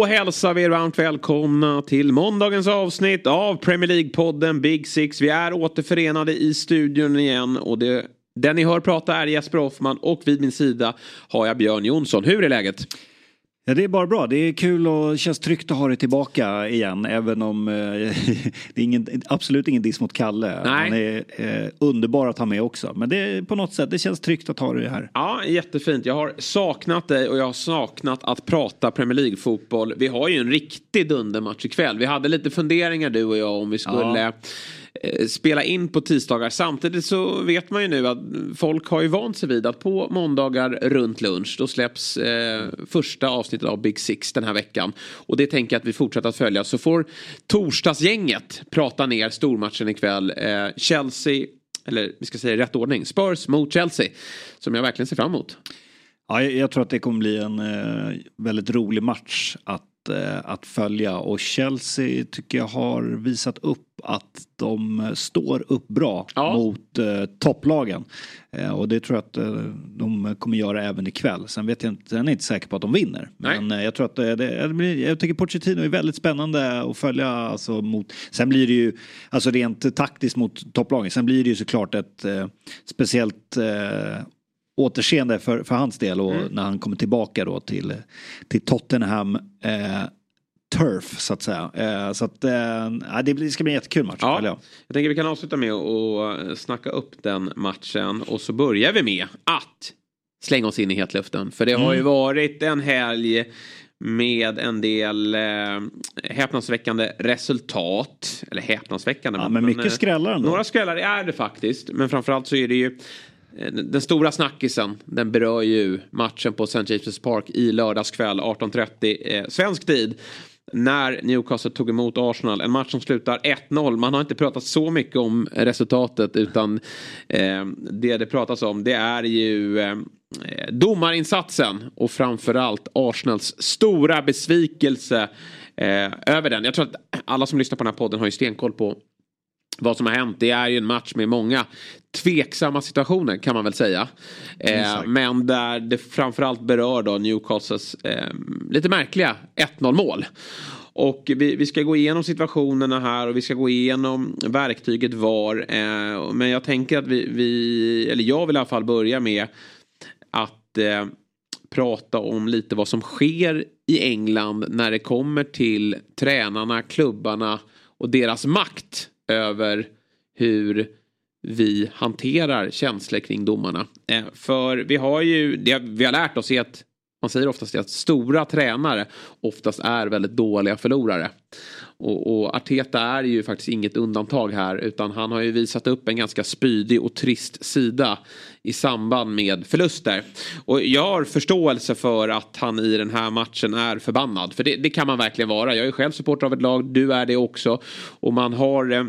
Då hälsar vi er varmt välkomna till måndagens avsnitt av Premier League-podden Big Six. Vi är återförenade i studion igen och det, den ni hör prata är Jesper Hoffman och vid min sida har jag Björn Jonsson. Hur är läget? Ja, det är bara bra. Det är kul och känns tryggt att ha det tillbaka igen. Även om eh, det är ingen, absolut ingen diss mot Kalle. Nej. Han är eh, underbar att ha med också. Men det är på något sätt, det känns tryggt att ha det här. Ja, jättefint. Jag har saknat dig och jag har saknat att prata Premier League-fotboll. Vi har ju en riktig dundermatch ikväll. Vi hade lite funderingar du och jag om vi skulle Ja. Eh, spela in på tisdagar. Samtidigt så vet man ju nu att folk har ju vant sig vid att på måndagar runt lunch då släpps eh, första avsnittet av Big Six den här veckan. Och det tänker jag att vi fortsätter att följa. Så får torsdagsgänget prata ner stormatchen ikväll. Eh, Chelsea, eller vi ska säga i rätt ordning, Spurs mot Chelsea. Som jag verkligen ser fram emot. Ja, jag, tror att det kommer bli en eh, väldigt rolig match att, att följa. Och Chelsea tycker jag har visat upp att de eh, står upp bra Ja. mot eh, topplagen. Eh, och det tror jag att eh, de kommer göra även ikväll. Sen vet jag inte, sen är jag inte säker på att de vinner. Nej. Men eh, jag tror att det, det, det blir, jag tycker Pochettino är väldigt spännande att följa. Alltså, mot, sen blir det ju, alltså rent taktiskt mot topplagen. Sen blir det ju såklart ett eh, speciellt eh, återseende för, för hans del och när han kommer tillbaka då till, till Tottenham eh, Turf så att säga. Eh, så att eh, det, ska bli en jättekul match. Ja, följa. jag tänker vi kan avsluta med att snacka upp den matchen och så börjar vi med att slänga oss in i hetluften. För det har Mm. ju varit en helg med en del eh, häpnadsväckande resultat. Eller häpnadsväckande. Ja, men mycket eh, skrällar ändå. Några skrällar är det faktiskt. Men framförallt så är det ju eh, Eh, den stora snackisen, den berör ju matchen på St. James' Park i lördags kväll 18.30 eh, svensk tid. När Newcastle tog emot Arsenal. En match som slutar 1-0. Man har inte pratat så mycket om resultatet utan eh, det det pratas om det är ju eh, domarinsatsen och framförallt Arsenals stora besvikelse eh, över den. Jag tror att alla som lyssnar på den här podden har ju stenkoll på vad som har hänt. Det är ju en match med många tveksamma situationer kan man väl säga. Eh, men där det framförallt berör då Newcastles eh, lite märkliga 1-0 mål. Och vi, vi ska gå igenom situationerna här och vi ska gå igenom verktyget VAR. Eh, men jag tänker att vi, vi, eller jag vill i alla fall börja med att eh, prata om lite vad som sker i England när det kommer till tränarna, klubbarna och deras makt över hur vi hanterar känslor kring domarna. Eh, för vi har ju, det vi har lärt oss är att man säger oftast att stora tränare oftast är väldigt dåliga förlorare. Och, och Arteta är ju faktiskt inget undantag här utan han har ju visat upp en ganska spydig och trist sida i samband med förluster. Och jag har förståelse för att han i den här matchen är förbannad. För det, det kan man verkligen vara. Jag är själv supporter av ett lag, du är det också. Och man har eh,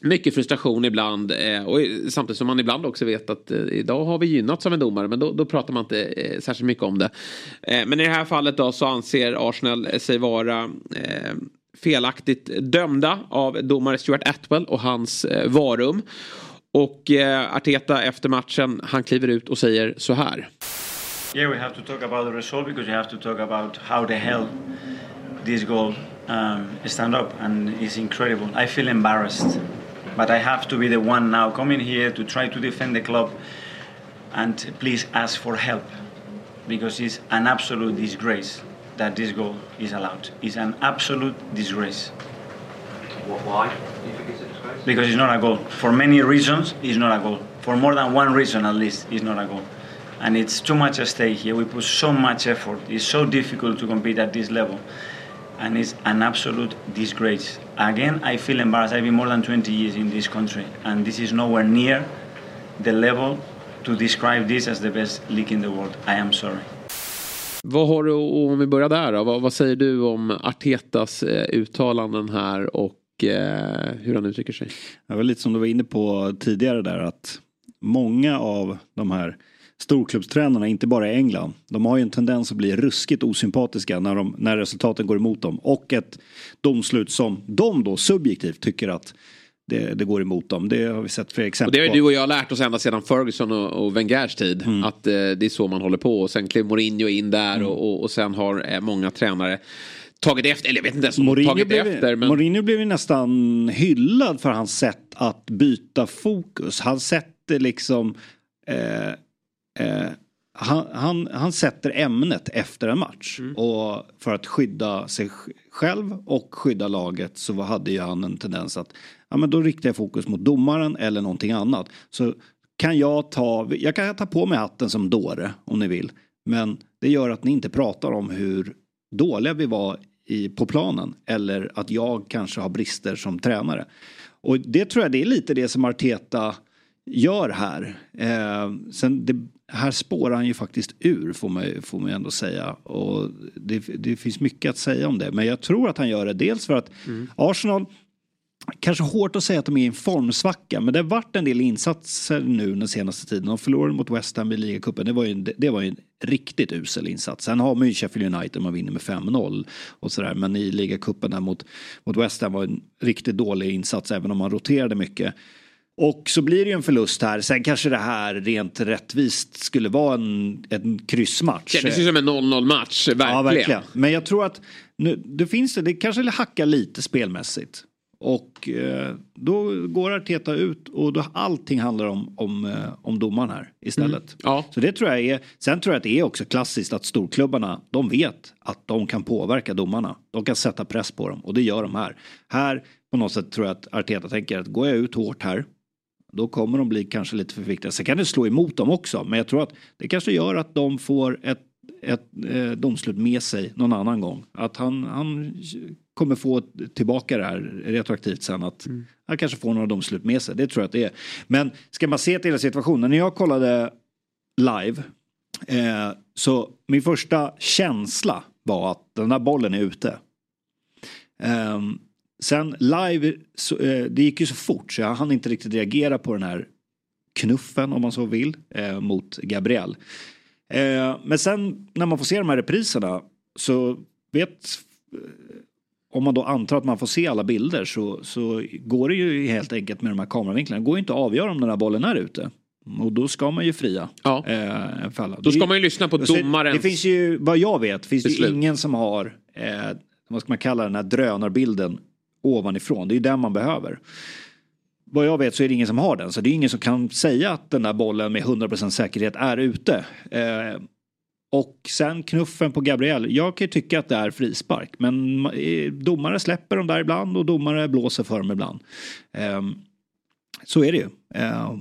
mycket frustration ibland eh, och samtidigt som man ibland också vet att eh, idag har vi gynnats av en domare men då, då pratar man inte eh, särskilt mycket om det. Eh, men i det här fallet då så anser Arsenal sig vara eh, felaktigt dömda av domare Stuart Atwell och hans eh, varum. Och eh, Arteta efter matchen han kliver ut och säger så här. Yeah, we have to talk about the result because you have to talk about how the hell this goal um, stand up, and it's incredible. I feel embarrassed, but I have to be the one now coming here to try to defend the club and please ask for help because it's an absolute disgrace that this goal is allowed. It's an absolute disgrace. Why? Do you think it's a disgrace? Because it's not a goal. For many reasons, it's not a goal. For more than one reason, at least, it's not a goal. And it's too much at stake here. We put so much effort. It's so difficult to compete at this level. And it's an absolute disgrace. Again, I feel embarrassed. I've been more than 20 years in this country, and this is nowhere near the level to describe this as the best league in the world. I am sorry. Vad har du, om vi börjar där då, vad, vad säger du om Artetas eh, uttalanden här och eh, hur han uttrycker sig? Det var lite som du var inne på tidigare där att många av de här storklubbstränarna, inte bara i England, de har ju en tendens att bli ruskigt osympatiska när, de, när resultaten går emot dem. Och ett domslut som de då subjektivt tycker att det, det, går emot dem. Det har vi sett för exempel och Det har på. du och jag lärt oss ända sedan Ferguson och, och Wengers tid. Mm. Att eh, det är så man håller på. Och sen klev Mourinho in där mm. och, och, och, sen har eh, många tränare tagit efter, eller jag vet inte ens om Mourinho tagit blev, efter. Men... Mourinho blev ju nästan hyllad för hans sätt att byta fokus. Han sätter liksom eh, eh, han, han, han, sätter ämnet efter en match. Mm. Och för att skydda sig själv och skydda laget så hade ju han en tendens att ja, men då riktar jag fokus mot domaren eller någonting annat. Så kan jag ta, jag kan ta på mig hatten som dåre om ni vill. Men det gör att ni inte pratar om hur dåliga vi var i, på planen. Eller att jag kanske har brister som tränare. Och det tror jag det är lite det som Arteta gör här. Eh, sen det, här spårar han ju faktiskt ur får man, får man ändå säga. Och det, det finns mycket att säga om det. Men jag tror att han gör det dels för att mm. Arsenal Kanske hårt att säga att de är i en formsvacka men det har varit en del insatser nu den senaste tiden. De förlorade mot West Ham i ligacupen. Det var ju, en, det var ju en riktigt usel insats. Sen har man ju Sheffield United man vinner med 5-0 och sådär. Men i ligacupen där mot, mot West Ham var en riktigt dålig insats även om man roterade mycket. Och så blir det ju en förlust här. Sen kanske det här rent rättvist skulle vara en, en kryssmatch. Det kändes ju som en 0-0 match, verkligen. Ja, verkligen. Men jag tror att nu, det finns det, det kanske hackar lite spelmässigt. Och eh, då går Arteta ut och då allting handlar om, om, eh, om domaren här istället. Mm. Ja. Så det tror jag är, sen tror jag att det är också klassiskt att storklubbarna, de vet att de kan påverka domarna. De kan sätta press på dem och det gör de här. Här på något sätt tror jag att Arteta tänker att går jag ut hårt här då kommer de bli kanske lite för viktiga. Sen kan det slå emot dem också men jag tror att det kanske gör att de får ett, ett eh, domslut med sig någon annan gång. Att han, han kommer få tillbaka det här retroaktivt sen. Att mm. han kanske får några domslut med sig. Det tror jag att det är. Men ska man se till hela situationen. När jag kollade live. Eh, så min första känsla var att den där bollen är ute. Eh, sen live, så, eh, det gick ju så fort så jag hann inte riktigt reagera på den här knuffen om man så vill eh, mot Gabriel. Eh, men sen när man får se de här repriserna så vet om man då antar att man får se alla bilder så, så går det ju helt enkelt med de här kameravinklarna. Det går ju inte att avgöra om den här bollen är ute. Och då ska man ju fria. Ja. Eh, falla. Då ska man ju lyssna på domaren. Det finns ju, vad jag vet, finns beslut. det ingen som har, eh, vad ska man kalla den här drönarbilden ovanifrån. Det är ju den man behöver. Vad jag vet så är det ingen som har den. Så det är ingen som kan säga att den här bollen med 100% säkerhet är ute. Eh, och sen knuffen på Gabriel. Jag kan ju tycka att det är frispark. Men eh, domare släpper dem där ibland och domare blåser för dem ibland. Um, så är det ju. Uh,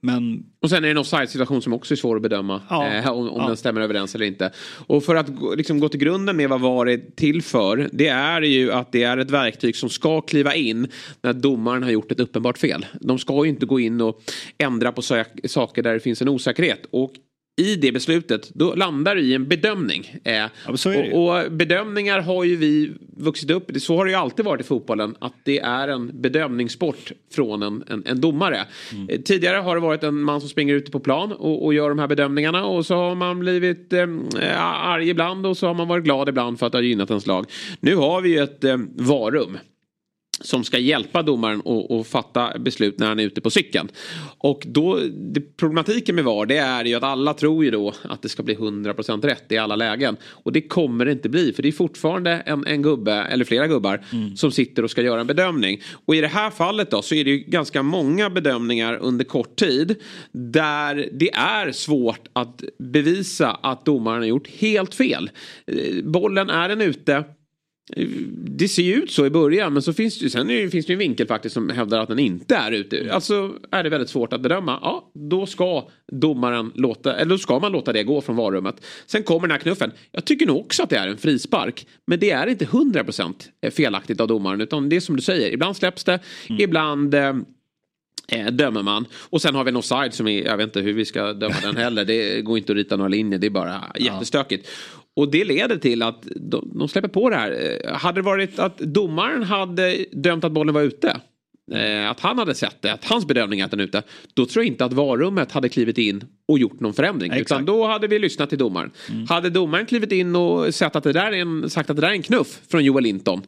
men... Och sen är det en offside situation som också är svår att bedöma. Ja, eh, om, om ja. den stämmer överens eller inte. Och för att liksom, gå till grunden med vad VAR är till för. Det är ju att det är ett verktyg som ska kliva in när domaren har gjort ett uppenbart fel. De ska ju inte gå in och ändra på saker där det finns en osäkerhet. Och i det beslutet, då landar det i en bedömning. Eh, ja, och, och, bedömningar har ju vi vuxit upp, så har det ju alltid varit i fotbollen, att det är en bedömningssport från en, en, en domare. Mm. Eh, tidigare har det varit en man som springer ute på plan och, och, gör de här bedömningarna och så har man blivit eh, arg ibland och så har man varit glad ibland för att det har gynnat ens lag. Nu har vi ju ett eh, varum som ska hjälpa domaren att fatta beslut när han är ute på cykeln. Och då, det, problematiken med VAR det är ju att alla tror ju då att det ska bli 100% rätt i alla lägen. Och det kommer det inte bli för det är fortfarande en, en gubbe eller flera gubbar mm. som sitter och ska göra en bedömning. Och i det här fallet då så är det ju ganska många bedömningar under kort tid där det är svårt att bevisa att domaren har gjort helt fel. Eh, bollen är den ute det ser ju ut så i början men så finns det, sen finns det ju en vinkel faktiskt som hävdar att den inte är ute. Alltså är det väldigt svårt att bedöma. Ja, då ska domaren låta, eller då ska man låta det gå från varummet. Sen kommer den här knuffen. Jag tycker nog också att det är en frispark. Men det är inte 100% felaktigt av domaren utan det är som du säger. Ibland släpps det, mm. ibland eh, eh, dömer man. Och sen har vi en offside som är, jag vet inte hur vi ska döma den heller. Det går inte att rita några linjer, det är bara jättestökigt. Och det leder till att de, de släpper på det här. Eh, hade det varit att domaren hade dömt att bollen var ute. Eh, att han hade sett det, att hans bedömning är att den är ute. Då tror jag inte att varummet hade klivit in och gjort någon förändring. Exakt. Utan då hade vi lyssnat till domaren. Hade domaren klivit in och sett att det där är en, sagt att det där är en knuff från Joel Linton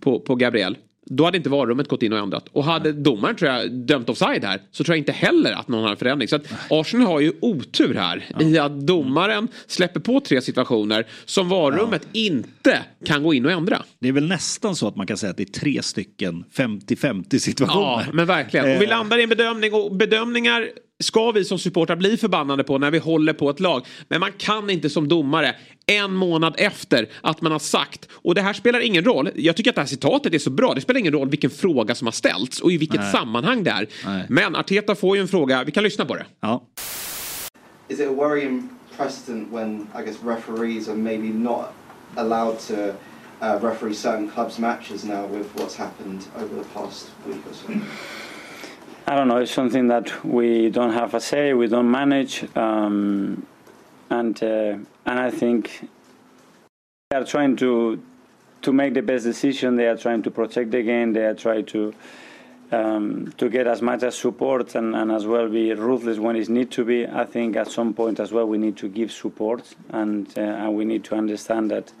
på, på Gabriel. Då hade inte varummet gått in och ändrat. Och hade domaren tror jag dömt offside här så tror jag inte heller att någon har förändring. Så att Arsenal har ju otur här i att domaren släpper på tre situationer som varummet inte kan gå in och ändra. Det är väl nästan så att man kan säga att det är tre stycken 50-50 situationer. Ja, men verkligen. Och vi Eh, landar i en bedömning och bedömningar ska vi som supportrar bli förbannade på när vi håller på ett lag. Men man kan inte som domare en månad efter att man har sagt och det här spelar ingen roll. Jag tycker att det här citatet är så bra. Det spelar ingen roll vilken fråga som har ställts och i vilket Nej. sammanhang det är. Nej. Men Arteta får ju en fråga. Vi kan lyssna på det. Ja. Is it a worrying precedent when I guess referees are maybe not allowed to uh, referee certain clubs' matches now with what's happened over the past week or so? I don't know. It's something that we don't have a say. We don't manage, um, and uh, and I think they are trying to to make the best decision. They are trying to protect the game. They are trying to um, to get as much as support and, and as well be ruthless when it need to be. I think at some point as well we need to give support and uh, and we need to understand that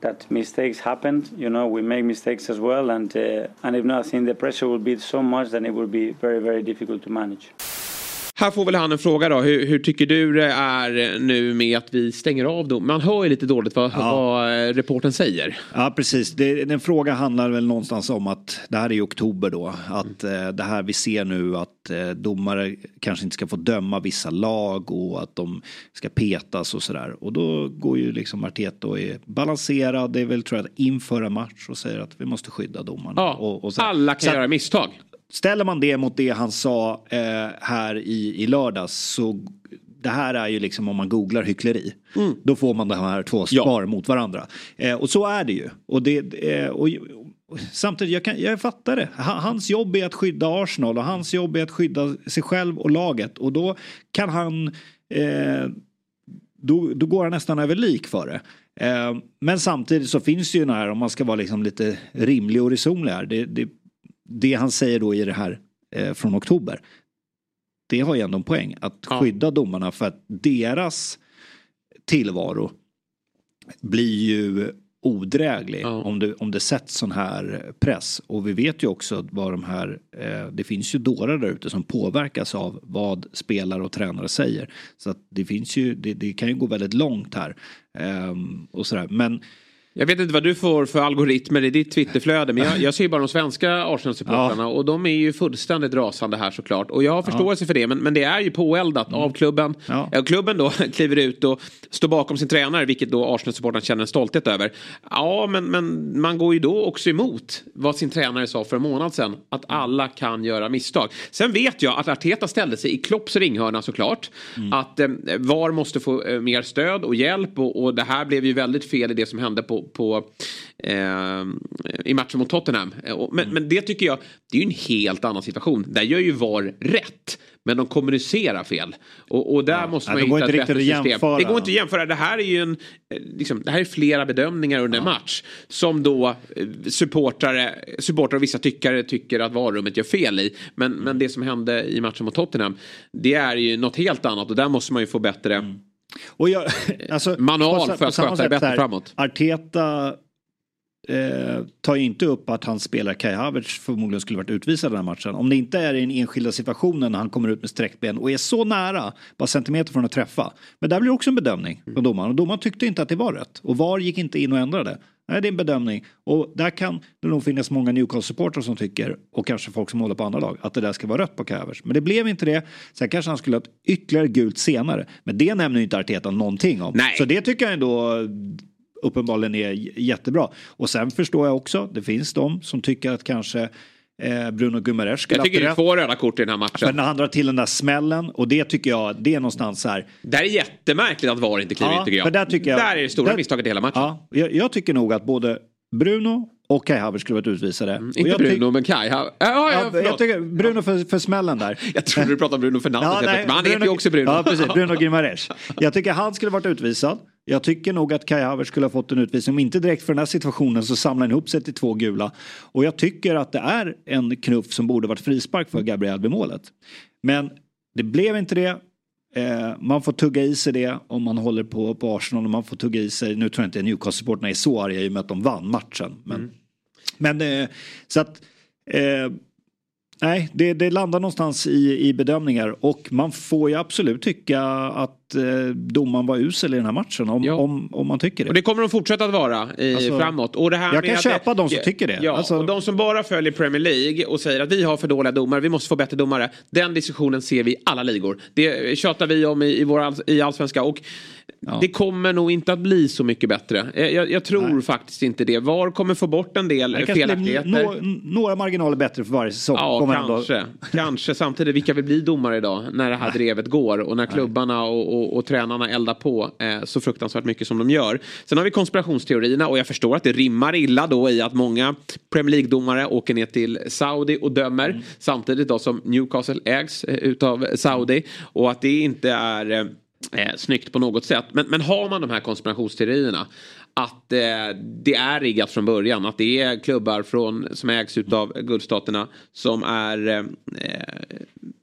that mistakes happened. You know, we make mistakes as well, and uh, and if not, I think the pressure will be so much that it will be very very difficult to manage. Här får väl han en fråga då. Hur, hur tycker du det är nu med att vi stänger av dem? Man hör ju lite dåligt vad, Ja. vad eh, reporten säger. Ja, precis. Det, den frågan handlar väl någonstans om att det här är i oktober då. Att eh, det här vi ser nu att eh, domare kanske inte ska få döma vissa lag och att de ska petas och sådär. Och då går ju liksom Arteta och är balanserad. Det är väl tror jag inför en match och säger att vi måste skydda domarna. Ja, och, och alla kan Så göra misstag. Ställer man det mot det han sa eh, här i, i lördags så det här är ju liksom om man googlar hyckleri. Då får man de här två Mm. Ja. svar mot varandra. Eh, och så är det ju. Och det, eh, och, och, samtidigt, jag, kan, jag fattar det. Ha- Hans jobb är att skydda Arsenal och hans jobb är att skydda sig själv och laget. Och då kan han eh, då, då går han nästan över lik för det. Eh, men samtidigt så finns det ju den här, om man ska vara liksom lite rimlig och resonlig här. Det, det, det han säger då i det här eh, från oktober. Det har ju ändå en poäng. Att Ja. skydda domarna för att deras tillvaro blir ju odräglig Ja. om, det, om det sätts sån här press. Och vi vet ju också vad de här, eh, det finns ju dårar där ute som påverkas av vad spelare och tränare säger. Så att det finns ju, det, det kan ju gå väldigt långt här. Ehm, och sådär. Men Jag vet inte vad du får för algoritmer i ditt Twitterflöde men jag, jag ser ju bara de svenska Arsenal-supportrarna och de är ju fullständigt rasande här såklart. Och jag har förståelse för det men, men det är ju påeldat av klubben. Ja. Ja. Klubben då kliver ut och står bakom sin tränare vilket då Arsenal-supportrarna känner en stolthet över. Ja men, men man går ju då också emot vad sin tränare sa för en månad sedan. Att alla kan göra misstag. Sen vet jag att Arteta ställde sig i Klopps ringhörna såklart. Att eh, VAR måste få eh, mer stöd och hjälp och, och det här blev ju väldigt fel i det som hände på, på eh, i matchen mot Tottenham. Eh, Men, men det tycker jag, det är ju en helt annan situation. Där gör ju VAR rätt. Men de kommunicerar fel. Och, och där måste Ja, man det ju går hitta ett bättre system. jämföra. Det går inte att jämföra. Det här är ju en, eh, liksom, det här är flera bedömningar under en match. Som då eh, supportare, supportare och vissa tyckare tycker att varummet gör fel i. Men, men det som hände i matchen mot Tottenham. Det är ju något helt annat och där måste man ju få bättre. Och jag, alltså, Manual för att sköta sätt bättre här, framåt. Arteta eh, tar ju inte upp att hans spelare Kai Havertz förmodligen skulle varit utvisad den här matchen. Om det inte är i den enskilda situationen när han kommer ut med sträckt ben och är så nära, bara centimeter från att träffa. Men där blir det också en bedömning från domaren och domaren tyckte inte att det var rätt. Och VAR gick inte in och ändrade. Nej, det är en bedömning. Och där kan det nog finnas många Newcastle-supportrar som tycker, och kanske folk som håller på andra lag, att det där ska vara rött på Havertz. Men det blev inte det. Sen kanske han skulle ha ett ytterligare gult senare. Men det nämner ju inte Arteta någonting om. Nej. Så det tycker jag ändå uppenbarligen är jättebra. Och sen förstår jag också, det finns de som tycker att kanske Bruno Guimaraes skulle Jag tycker det är två röda kort i den här rätt. För matchen. när han drar till den där smällen och det tycker jag, det är någonstans så här. Det är jättemärkligt att VAR inte kliver in tycker jag. där tycker jag. Där är det stora där- misstaget i hela matchen. Ja, jag, jag tycker nog att både Bruno och Kai Havertz skulle varit utvisade. Mm, inte Bruno men Kai. Ja, ja, ja, Ja, förlåt. jag tycker Bruno för, för smällen där. Jag trodde du pratade om Bruno Fernandes, Ja, nej, men han heter ju också Bruno. Ja, precis. Bruno Gimares. Jag tycker han skulle varit utvisad. Jag tycker nog att Kai Havertz skulle ha fått en utvisning. Om inte direkt för den här situationen så samlar han ihop sig till två gula. Och jag tycker att det är en knuff som borde varit frispark för Gabriel vid målet. Men det blev inte det. Eh, man får tugga i sig det om man håller på, på Arsenal. Och man får tugga i sig, nu tror jag inte Newcastle-supportrarna är så arga i och med att de vann matchen. Men, men eh, så att eh, Nej, det, det landar någonstans i, i bedömningar. Och man får ju absolut tycka att eh, domaren var usel i den här matchen om, Ja. om, om man tycker det. Och det kommer de fortsätta att vara i, Alltså, framåt. Och det här jag kan köpa det, de som tycker det. Ja, Alltså- och de som bara följer Premier League och säger att vi har för dåliga domare, vi måste få bättre domare. Den diskussionen ser vi i alla ligor. Det tjatar vi om i, i, vår, i allsvenska. Och Ja. det kommer nog inte att bli så mycket bättre. Jag, jag, tror Nej. faktiskt inte det. VAR kommer få bort en del det felaktigheter. nå- några marginaler bättre för varje säsong. Ja, kanske. kanske. Samtidigt, vilka vill bli domare idag när det här drevet går och när klubbarna och, och, och tränarna eldar på eh, så fruktansvärt mycket som de gör. Sen har vi konspirationsteorierna och jag förstår att det rimmar illa då i att många Premier League-domare åker ner till Saudi och dömer Mm. samtidigt då som Newcastle ägs eh, utav Saudi och att det inte är eh, eh, snyggt på något sätt. Men, men har man de här konspirationsteorierna att eh, det är riggat från början. Att det är klubbar från, som ägs av guldstaterna som är, eh,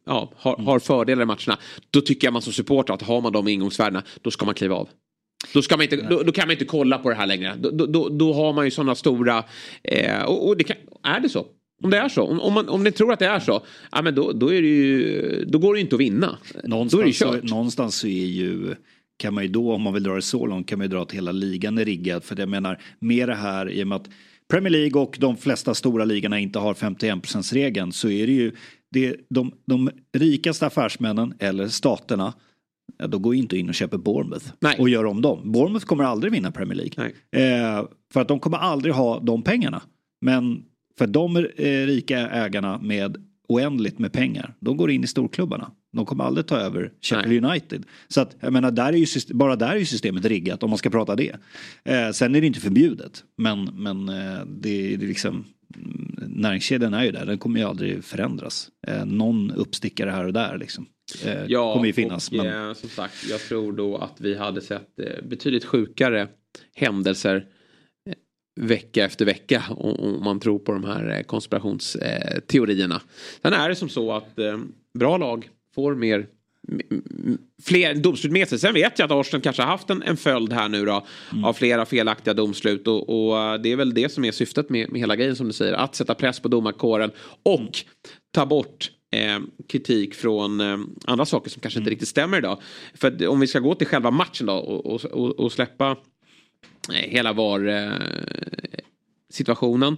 ja, har, har fördelar i matcherna. Då tycker jag man som supporter att har man de ingångsvärdena då ska man kliva av. Då, ska man inte, då, då kan man inte kolla på det här längre. Då, då- då, har man ju sådana stora... Eh, och, och det kan, är det så? Om det är så, om, om, man, om ni tror att det är så, ja, men då, då, är det ju, då går det ju inte att vinna. då är det Någonstans, så, kört. någonstans så är ju kan man ju då, om man vill dra det så långt, kan man ju dra att hela ligan är riggad. För jag menar, med det här, i och med att Premier League och de flesta stora ligorna inte har 51 regeln så är det ju det, de, de rikaste affärsmännen eller staterna Ja, då går ju inte in och köper Bournemouth Nej. och gör om dem. Bournemouth kommer aldrig vinna Premier League. Eh, för att de kommer aldrig ha de pengarna. Men för de eh, rika ägarna med oändligt med pengar, de går in i storklubbarna. De kommer aldrig ta över Sheffield United. Så att, jag menar, där är ju syst- bara där är ju systemet riggat om man ska prata det. Eh, sen är det inte förbjudet. Men, men eh, det, är liksom mm, näringskedjan är ju där, den kommer ju aldrig förändras. Eh, någon uppstickare här och där liksom. Eh, Ja, kommer ju finnas. och men... eh, som sagt, jag tror då att vi hade sett eh, betydligt sjukare händelser eh, vecka efter vecka om, man tror på de här konspirationsteorierna. Sen är det som så att bra lag får mer fler domslut med sig. Sen vet jag att Arsenal kanske har haft en, en följd här nu då av flera felaktiga domslut och, och eh, det är väl det som är syftet med, med hela grejen som du säger. Att sätta press på domarkåren och ta bort eh, kritik från eh, andra saker som kanske inte riktigt stämmer idag. För om vi ska gå till själva matchen då och, och, och, och släppa eh, hela VAR eh, situationen.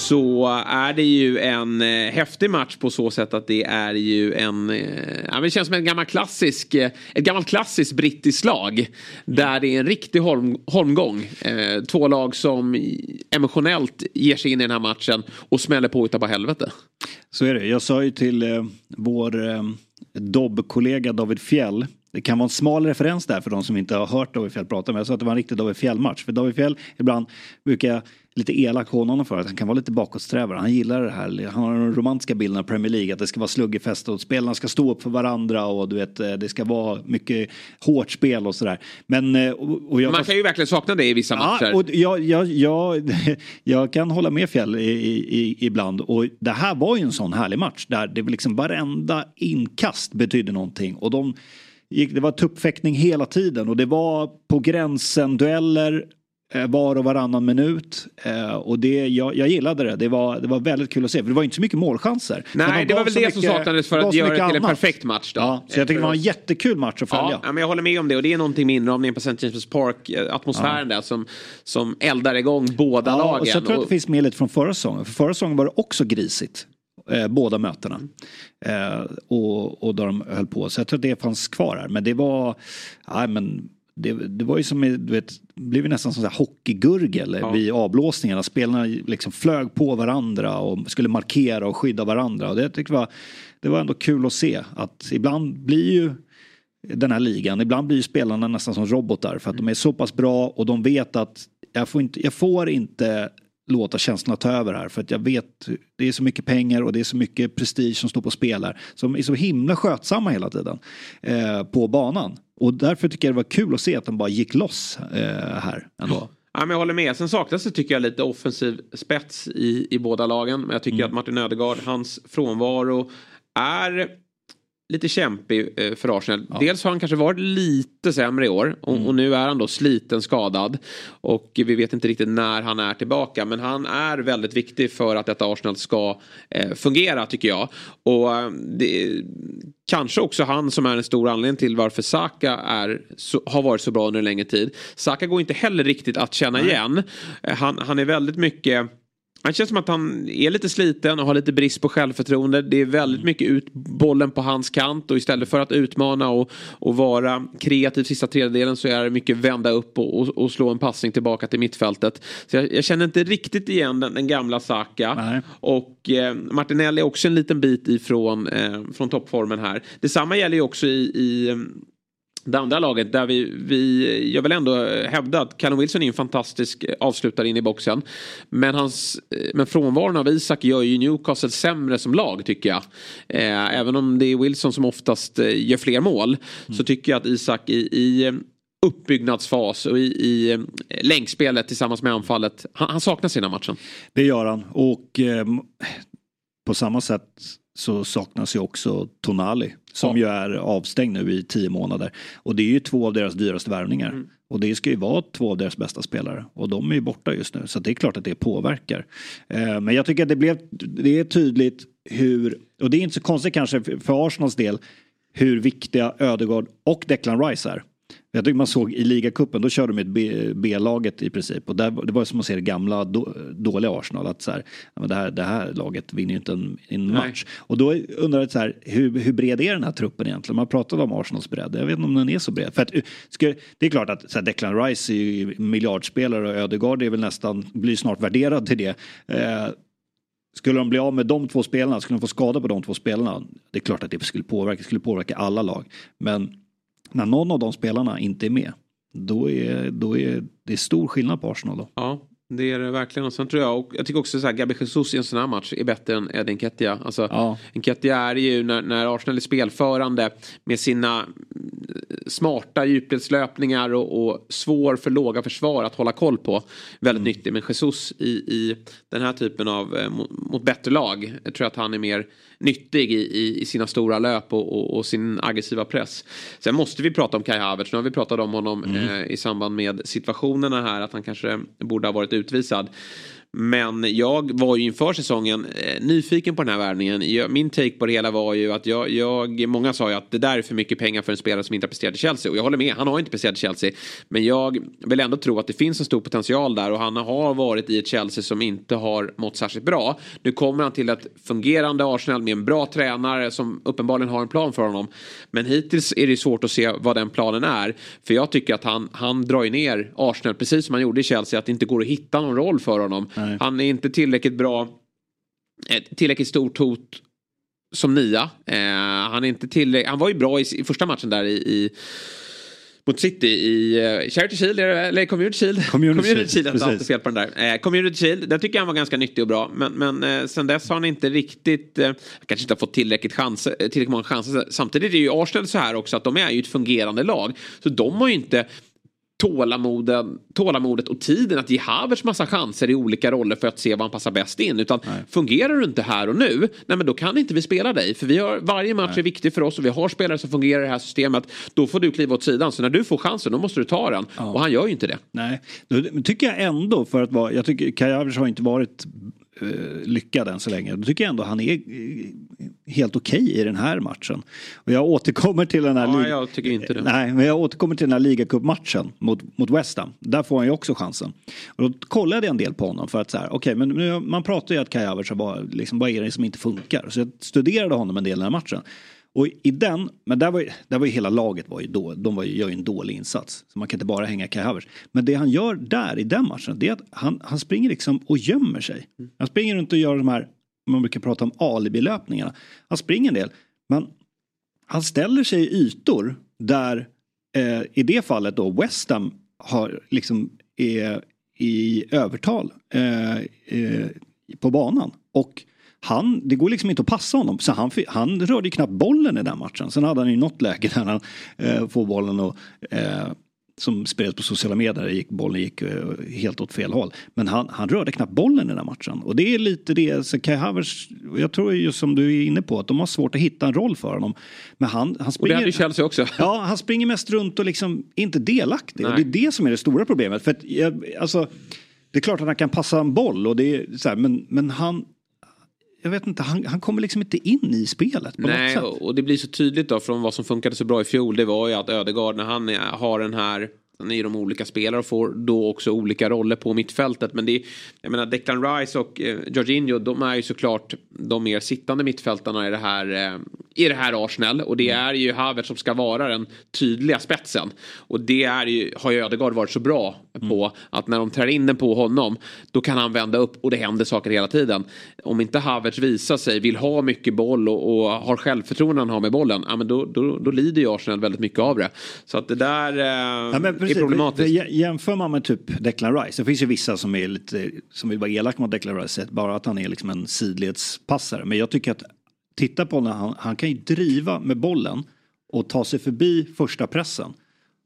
Så är det ju en eh, häftig match på så sätt att det är ju en, eh, ja, men det känns som en gammal klassisk, eh, ett gammalt klassiskt brittiskt lag. Där det är en riktig holm, holmgång. Eh, två lag som emotionellt ger sig in i den här matchen och smäller på utav bara helvete. Så är det. Jag sa ju till eh, vår eh, Dobb-kollega David Fjell. Det kan vara en smal referens där för de som inte har hört David Fjell prata. Men jag sa att det var en riktig David Fjell-match. För David Fjell, ibland brukar jag lite elak honom för att han kan vara lite bakåtsträvare. Han gillar det här. Han har den romantiska bilden av Premier League. Att det ska vara sluggerfest och spelarna ska stå upp för varandra. Och du vet, eh, det ska vara mycket hårt spel och sådär. Men... eh, Och, och jag Man kan ju verkligen sakna det i vissa matcher. Ja, och jag, jag, jag, jag kan hålla med Fjäll i, i, ibland. Och det här var ju en sån härlig match där det var liksom varenda inkast betydde någonting. Och de gick, det var tuppfäktning hela tiden och det var på gränsen dueller. Eh, var och varannan minut. Eh, och det, jag, jag gillade det. Det var, det var väldigt kul att se. För det var inte så mycket målchanser. Nej, de det var väl det som saknades för att göra det till en perfekt match. Då. Ja, så jag tycker det var en jättekul match att följa. Ja, ja, men jag håller med om det och det är någonting med inramningen på St. James' Park, eh, atmosfären där som, som eldar igång båda Ja, lagen. och så tror jag att det finns med lite från förra säsongen. För förra säsongen var det också grisigt. Eh, båda mötena. Eh, och, och då de höll på. Så jag tror att det fanns kvar här. Men det var, ja, men det, det var ju som, du vet, blev ju nästan som så här hockeygurgel Ja. vid avblåsningarna. Spelarna liksom flög på varandra och skulle markera och skydda varandra. Och det tyckte jag var, det var ändå kul att se att ibland blir ju den här ligan. Ibland blir ju spelarna nästan som robotar för att de är så pass bra och de vet att jag får inte, jag får inte låta känslorna ta över här för att jag vet det är så mycket pengar och det är så mycket prestige som står på spel här. Som är så himla skötsamma hela tiden eh, på banan. Och därför tycker jag det var kul att se att de bara gick loss eh, här ändå. Ja, men jag håller med. Sen saknas det tycker jag lite offensiv spets i, i båda lagen. Men jag tycker att Martin Ödegaard, hans frånvaro är lite kämpig eh, för Arsenal. Dels har han kanske varit lite sämre i år och, och nu är han då sliten skadad. Och vi vet inte riktigt när han är tillbaka. Men han är väldigt viktig för att detta Arsenal ska eh, fungera tycker jag. Och eh, det, kanske också han som är en stor anledning till varför Saka är, så, har varit så bra under en längre tid. Saka går inte heller riktigt att känna igen. Eh, Han, han är väldigt mycket han känns som att han är lite sliten och har lite brist på självförtroende. Det är väldigt mycket ut bollen på hans kant och istället för att utmana och, och vara kreativ sista tredjedelen så är det mycket vända upp och, och, och slå en passning tillbaka till mittfältet. Så jag, jag känner inte riktigt igen den, den gamla Saka. Och eh, Martinelli är också en liten bit ifrån eh, från toppformen här. Detsamma gäller ju också i, i det andra laget där vi, vi, jag vill ändå hävda att Callum Wilson är en fantastisk avslutare in i boxen. Men, hans, men frånvaron av Isak gör ju Newcastle sämre som lag tycker jag. Eh, även om det är Wilson som oftast eh, gör fler mål så tycker jag att Isak i, i eh, uppbyggnadsfas och i, i länkspelet tillsammans med anfallet, han, han den här matchen. Det gör han. Och eh, på samma sätt så saknas ju också Tonali. Som ju är avstängd nu i tio månader. Och det är ju två av deras dyraste värvningar. Och det ska ju vara två av deras bästa spelare. Och de är ju borta just nu. Så det är klart att det påverkar. Eh, men jag tycker att det blev, det är tydligt hur, och det är inte så konstigt kanske för- Arsenals del, hur viktiga Ödegaard och Declan Rice är. Jag tycker man såg i ligacupen, då körde de ett B-laget i princip. Och där, det var som att se det gamla då, dåliga Arsenal. Att så här, det, här, det här laget vinner ju inte en, en match. Och då undrar jag så här, hur, hur bred är den här truppen egentligen? Man pratade om Arsenals bredd. Jag vet inte om den är så bred. För att, ska, det är klart att så här, Declan Rice är ju miljardspelare och Ödegaard är väl nästan, blir snart värderad till det. Eh, skulle de bli av med de två spelarna, skulle de få skada på de två spelarna, det är klart att det skulle påverka, det skulle påverka alla lag. Men när någon av de spelarna inte är med, då är, då är det stor skillnad på Arsenal då. Ja, det är det verkligen. Och sen tror jag, och jag tycker också så här, Gabi Jesus i en sån här match är bättre än Edin Nketiah. Alltså, Ja. Nketiah är ju när, när Arsenal är spelförande med sina mm, smarta djupledslöpningar och, och svår för låga försvar att hålla koll på. Väldigt nyttig. Men Jesus i, i den här typen av eh, mot, mot bättre lag. Jag tror att han är mer nyttig i, i, i sina stora löp och, och, och sin aggressiva press. Sen måste vi prata om Kai Havertz. Nu har vi pratat om honom eh, i samband med situationerna här. Att han kanske borde ha varit utvisad. Men jag var ju inför säsongen eh, nyfiken på den här värvningen. Min take på det hela var ju att jag, jag, många sa ju att det där är för mycket pengar för en spelare som inte har presterat i Chelsea. Och jag håller med, han har inte presterat i Chelsea. Men jag vill ändå tro att det finns en stor potential där och han har varit i ett Chelsea som inte har mått särskilt bra. Nu kommer han till ett fungerande Arsenal med en bra tränare som uppenbarligen har en plan för honom. Men hittills är det svårt att se vad den planen är. För jag tycker att han, han drar ju ner Arsenal precis som han gjorde i Chelsea. Att det inte går att hitta någon roll för honom. Han är inte tillräckligt bra, ett tillräckligt stort hot som nia. Eh, han, är inte tillräck- han var ju bra i, i första matchen där i, i mot City i uh, Charity Shield, eller Community Shield? Community Shield, Shield, alltid fel på den där. Eh, Community Shield, där tycker jag han var ganska nyttig och bra. Men, men eh, sen dess har han inte riktigt, eh, kanske inte har fått tillräckligt, chanser, eh, tillräckligt många chanser. Samtidigt är ju Arsenal så här också att de är ju ett fungerande lag. Så de har ju inte tålamodet, tålamodet och tiden att ge Havertz massa chanser i olika roller för att se vad han passar bäst in. Utan fungerar du inte här och nu, nej men då kan inte vi spela dig. För vi har, varje match är viktig för oss och vi har spelare som fungerar i det här systemet. Då får du kliva åt sidan. Så när du får chansen, då måste du ta den. Och han gör ju inte det. Nej, då tycker jag ändå för att vara, jag tycker Kai Havertz har inte varit eh, lyckad än så länge. Då tycker jag ändå han är eh, helt okej okay i den här matchen. Och jag återkommer till den här... Ja, jag tycker inte det. Nej, men jag återkommer till den här ligacupmatchen mot, mot West Ham. Där får han ju också chansen. Och då kollade jag en del på honom för att så här, okej, okay, men nu, man pratar ju att Kai Havertz var, liksom, vad är det som inte funkar? Så jag studerade honom en del den här matchen. Och i den, men där var ju, där var ju hela laget var ju då, de var ju, gör ju en dålig insats. Så man kan inte bara hänga Kai Havertz. Men det han gör där i den matchen, det är att han, han springer liksom och gömmer sig. Han springer runt och gör de här, man brukar prata om alibilöpningarna. Han springer en del, men han ställer sig i ytor där eh, i det fallet då West Ham har liksom är i övertal eh, eh, på banan. Och han, det går liksom inte att passa honom. Så han, han rörde ju knappt bollen i den matchen. Sen hade han ju något läge där han eh, får bollen och eh, som spreds på sociala medier, gick, bollen gick eh, helt åt fel håll. Men han, han rörde knappt bollen i den matchen. Och det är lite det, så Kai Havertz, jag tror just som du är inne på, att de har svårt att hitta en roll för honom. Men han, han springer... Och det hade ju Chelsea också. Ja, han springer mest runt och liksom inte delaktig. Och det är det som är det stora problemet. För att, alltså, det är klart att han kan passa en boll, och det är så här, men, men han, jag vet inte, han, han kommer liksom inte in i spelet på Nej, något sätt. och det blir så tydligt då från vad som funkade så bra i fjol. Det var ju att Ödegaard när han har den här han är de olika spelare och får då också olika roller på mittfältet. Men det är, jag menar Declan Rice och eh, Jorginho, de är ju såklart de mer sittande mittfältarna i det här, eh, i det här Arsenal. Och det är ju Havertz som ska vara den tydliga spetsen. Och det är ju, har ju Ödegaard varit så bra på. Att när de trär in den på honom, då kan han vända upp och det händer saker hela tiden. Om inte Havertz visar sig, vill ha mycket boll och, och har självförtroende han har med bollen, ja, men då, då, då lider ju Arsenal väldigt mycket av det. Så att det där eh, Ja, är problematiskt. Jä- Jämför man med typ Declan Rice, det finns ju vissa som är lite, som vill vara elaka mot Declan Rice, bara att han är liksom en sidledspassare. Men jag tycker att, titta på när han, han kan ju driva med bollen och ta sig förbi första pressen.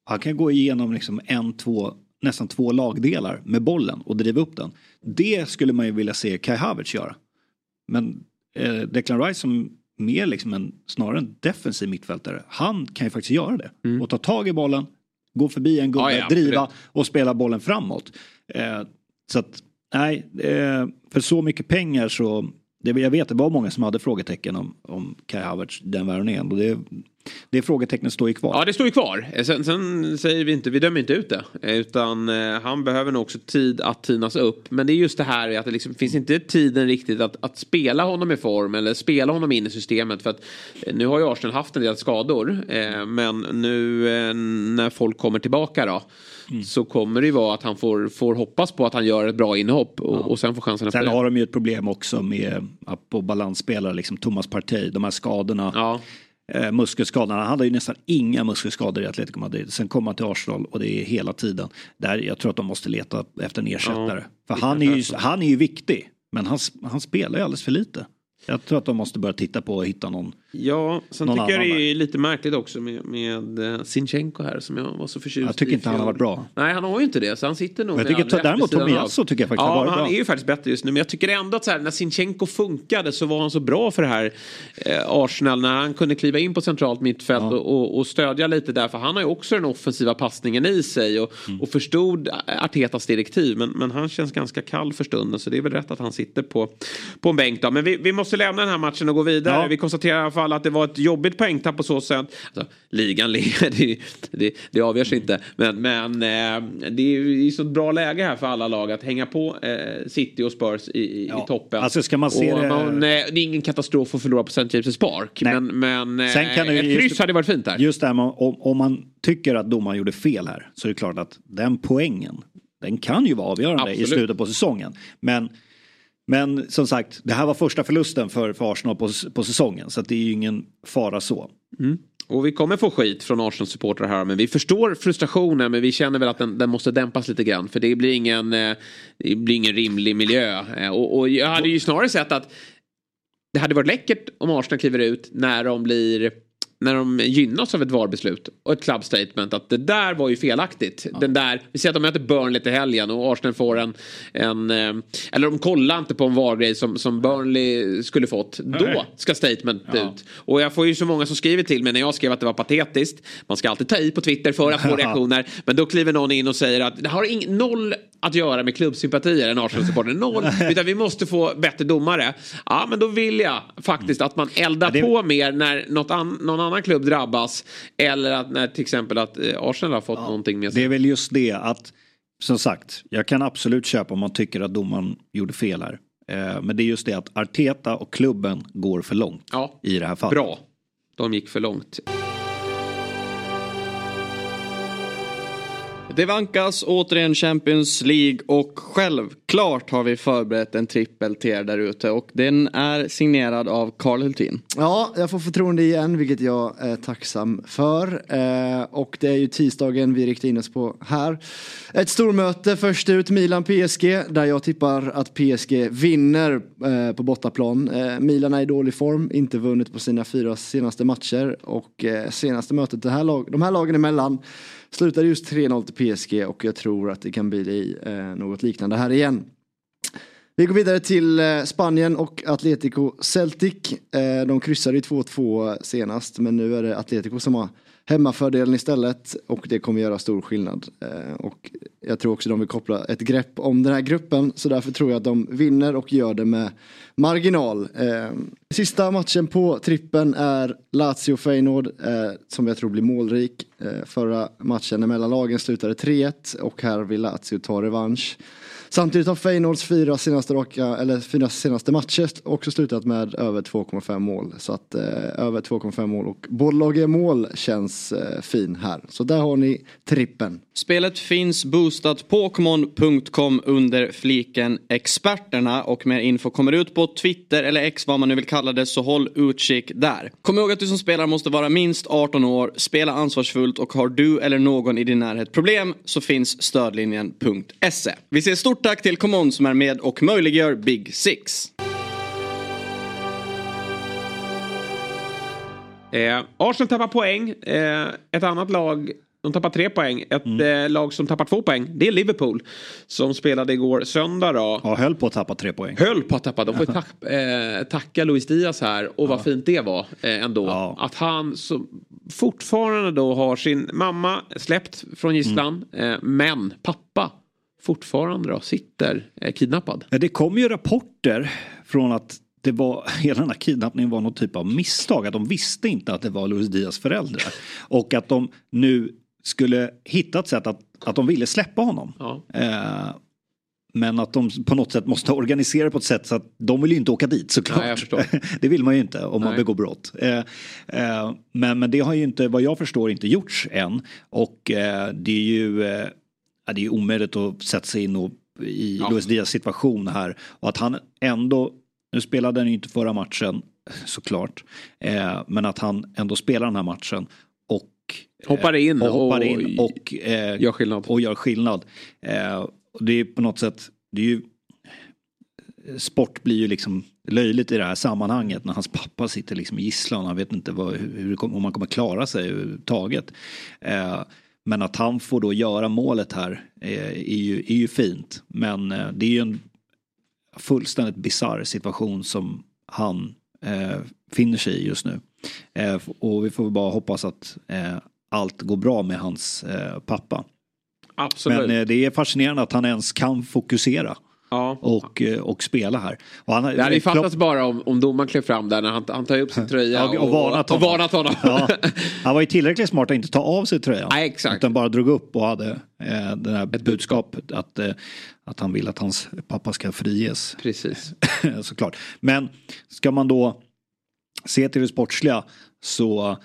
Han kan gå igenom liksom en, två, nästan två lagdelar med bollen och driva upp den. Det skulle man ju vilja se Kai Havertz göra. Men eh, Declan Rice som mer liksom en, snarare en defensiv mittfältare, han kan ju faktiskt göra det. Och ta tag i bollen, gå förbi en gubbe, Ja, ja, driva och spela bollen framåt. Eh, så att, nej, eh, för så mycket pengar så, det, jag vet det var många som hade frågetecken om, om Kai Havertz, den värvningen. Och det, det frågetecknet står ju kvar. Ja, det står ju kvar. Eh, Sen, sen säger vi inte, vi dömer inte ut det. Eh, Utan eh, han behöver nog också tid att tinas upp. Men det är just det här att det liksom, finns inte tiden riktigt att, att spela honom i form eller spela honom in i systemet. För att eh, nu har ju Arsenal haft en del skador. Eh, men nu eh, när folk kommer tillbaka då. Så kommer det ju vara att han får, får hoppas på att han gör ett bra inhopp. Och, och sen får chansen efter Sen har de ju ett problem också med att på balansspelare, liksom Thomas Partey, de här skadorna. Ja. Eh, muskelskadorna, han hade ju nästan inga muskelskador i Atletico Madrid. Sen kom han till Arsenal och det är hela tiden. Där jag tror att de måste leta efter en ersättare. Ja, För han är, ju, han är ju viktig, men han, han spelar ju alldeles för lite. Jag tror att de måste börja titta på och hitta någon. Ja, sen Någon tycker jag det är lite märkligt också med, med eh, Sinchenko här som jag var så förtjust Jag tycker i inte han har varit bra. Nej, han har ju inte det. Så han sitter nog Jag med tycker däremot. Tomiasso tycker jag faktiskt ja, har varit men han bra. är ju faktiskt bättre just nu. Men jag tycker ändå att så här, när Sinchenko funkade så var han så bra för det här eh, Arsenal. När han kunde kliva in på centralt mittfält och, och, och stödja lite där. För han har ju också den offensiva passningen i sig. Och, Mm. och förstod Artetas direktiv. Men, men han känns ganska kall för stunden. Så det är väl rätt att han sitter på, på en bänk då. Men vi, vi måste lämna den här matchen och gå vidare. Ja. Vi konstaterar i alla fall att det var ett jobbigt poängtapp på så sätt. Alltså, ligan, ligan det, det, det avgörs inte. Men, men eh, det är ju i så bra läge här för alla lag att hänga på eh, City och Spurs i, i, Ja. i toppen. Alltså, ska man se och, det- man, nej, det är ingen katastrof att förlora på St. James' Park. Nej. Men, men eh, Sen kan ett kryss just- hade varit fint där. Just det här med om, om man tycker att domaren gjorde fel här så är det klart att den poängen, den kan ju vara avgörande i Absolut. slutet på säsongen. Men, men som sagt, det här var första förlusten för, för Arsenal på, på säsongen så att det är ju ingen fara så. Mm. Och vi kommer få skit från Arsenal-supportrar här. Men vi förstår frustrationen. Men vi känner väl att den, den måste dämpas lite grann. För det blir ingen, eh, det blir ingen rimlig miljö. Eh, och, och jag hade ju snarare sett att det hade varit läckert om Arsenal kliver ut när de blir när de gynnas av ett VAR-beslut och ett club statement att det där var ju felaktigt. Den där, vi ser att de möter Burnley till helgen och Arsenal får en, en eh, eller de kollar inte på en VAR-grej som, som Burnley skulle fått. Då ska statement ut. Och jag får ju så många som skriver till mig när jag skrev att det var patetiskt. Man ska alltid ta i på Twitter för att få reaktioner. Men då kliver någon in och säger att det har ing- noll att göra med klubbsympatier, en Arsenal-supporter. Noll. Utan vi måste få bättre domare. Ja, men då vill jag faktiskt att man eldar Ja, det- på mer när något an, någon annan klubb drabbas. Eller att när till exempel att eh, Arsenal har fått någonting med sig. Det är väl just det att, som sagt, jag kan absolut köpa om man tycker att domaren gjorde fel här. Eh, Men det är just det att Arteta och klubben går för långt Ja. i det här fallet. Bra. De gick för långt. Det vankas återigen Champions League och självklart har vi förberett en trippel till er där ute och den är signerad av Karl Hultin. Ja, jag får förtroende igen, vilket jag är tacksam för. Eh, och det är ju tisdagen vi riktar in oss på här. Ett stormöte först ut, Milan-PSG, där jag tippar att PSG vinner eh, på bortaplan. Eh, Milan är i dålig form, inte vunnit på sina fyra senaste matcher och eh, senaste mötet det här lag, de här lagen emellan slutade just 3-0 till PSG och jag tror att det kan bli eh, något liknande här igen. Vi går vidare till eh, Spanien och Atletico Celtic. Eh, de kryssade i 2-2 senast men nu är det Atletico som har hemmafördelen istället och det kommer göra stor skillnad. Eh, och jag tror också de vill koppla ett grepp om den här gruppen så därför tror jag att de vinner och gör det med marginal. Eh, Sista matchen på trippen är Lazio-Feyenoord eh, som jag tror blir målrik. Eh, Förra matchen mellan lagen slutade 3-1 och här vill Lazio ta revansch. Samtidigt har Feyenoords fyra senaste, raka, eller fyra senaste matcher också slutat med över 2,5 mål. Så att eh, över 2,5 mål och både mål känns eh, fin här. Så där har ni trippen. Spelet finns boostat på Pokémon.com under fliken experterna och mer info kommer ut på Twitter eller X vad man nu vill kalla det så håll utkik där. Kom ihåg att du som spelare måste vara minst 18 år, spela ansvarsfullt och har du eller någon i din närhet problem så finns stödlinjen.se. Vi ses stort tack till Common som är med och möjliggör Big Six. Eh, Arsenal tappar poäng. Eh, ett annat lag, de tappar tre poäng. Ett eh, lag som tappar två poäng, det är Liverpool. Som spelade igår söndag då. Ja, höll på att tappa tre poäng. Höll på att tappa. De får tack, eh, tacka Luis Diaz här. Och vad fint det var eh, ändå. Att han så, fortfarande då har sin mamma släppt från gisslan. Eh, men pappa fortfarande då sitter eh, kidnappad. Ja, Det kom ju rapporter från att det var, hela den här kidnappningen var någon typ av misstag. Att de visste inte att det var Luis Diaz föräldrar. Och att de nu skulle hitta ett sätt att, att de ville släppa honom. Eh, men att de på något sätt måste organisera på ett sätt så att de vill ju inte åka dit såklart. Nej, det vill man ju inte om man Nej. begår brott. Eh, eh, men, men det har ju inte, vad jag förstår, inte gjorts än. Och det är ju ja, det är omöjligt att sätta sig in och, i Ja. Luis Diaz situation här. Och att han ändå, nu spelade han ju inte förra matchen såklart. Eh, men att han ändå spelar den här matchen. Och Hoppar in och, hoppar och in och eh, gör skillnad. Och gör skillnad. Eh, och det är på något sätt, det är ju sport blir ju liksom löjligt i det här sammanhanget när hans pappa sitter liksom i gisslan. Han vet inte vad, hur, om han kommer klara sig överhuvudtaget. Eh, men att han får då göra målet här eh, är, ju, är ju fint. Men eh, det är ju en fullständigt bisarr situation som han eh, finner sig i just nu. Eh, och vi får bara hoppas att eh, allt går bra med hans eh, pappa. Absolut. Men det är fascinerande att han ens kan fokusera. Ja. Och, eh, och spela här. Och han, Det hade ju fattats bara om, om domaren klev fram där när han, han tar upp sin tröja Ja, och varnat och honom. varnat honom. Ja, han var ju tillräckligt smart att inte ta av sig tröjan. Nej, exakt. Utan bara drog upp och hade eh, det här budskapet att, eh, att han vill att hans pappa ska friges. Precis. Såklart. Men ska man då se till det sportsliga så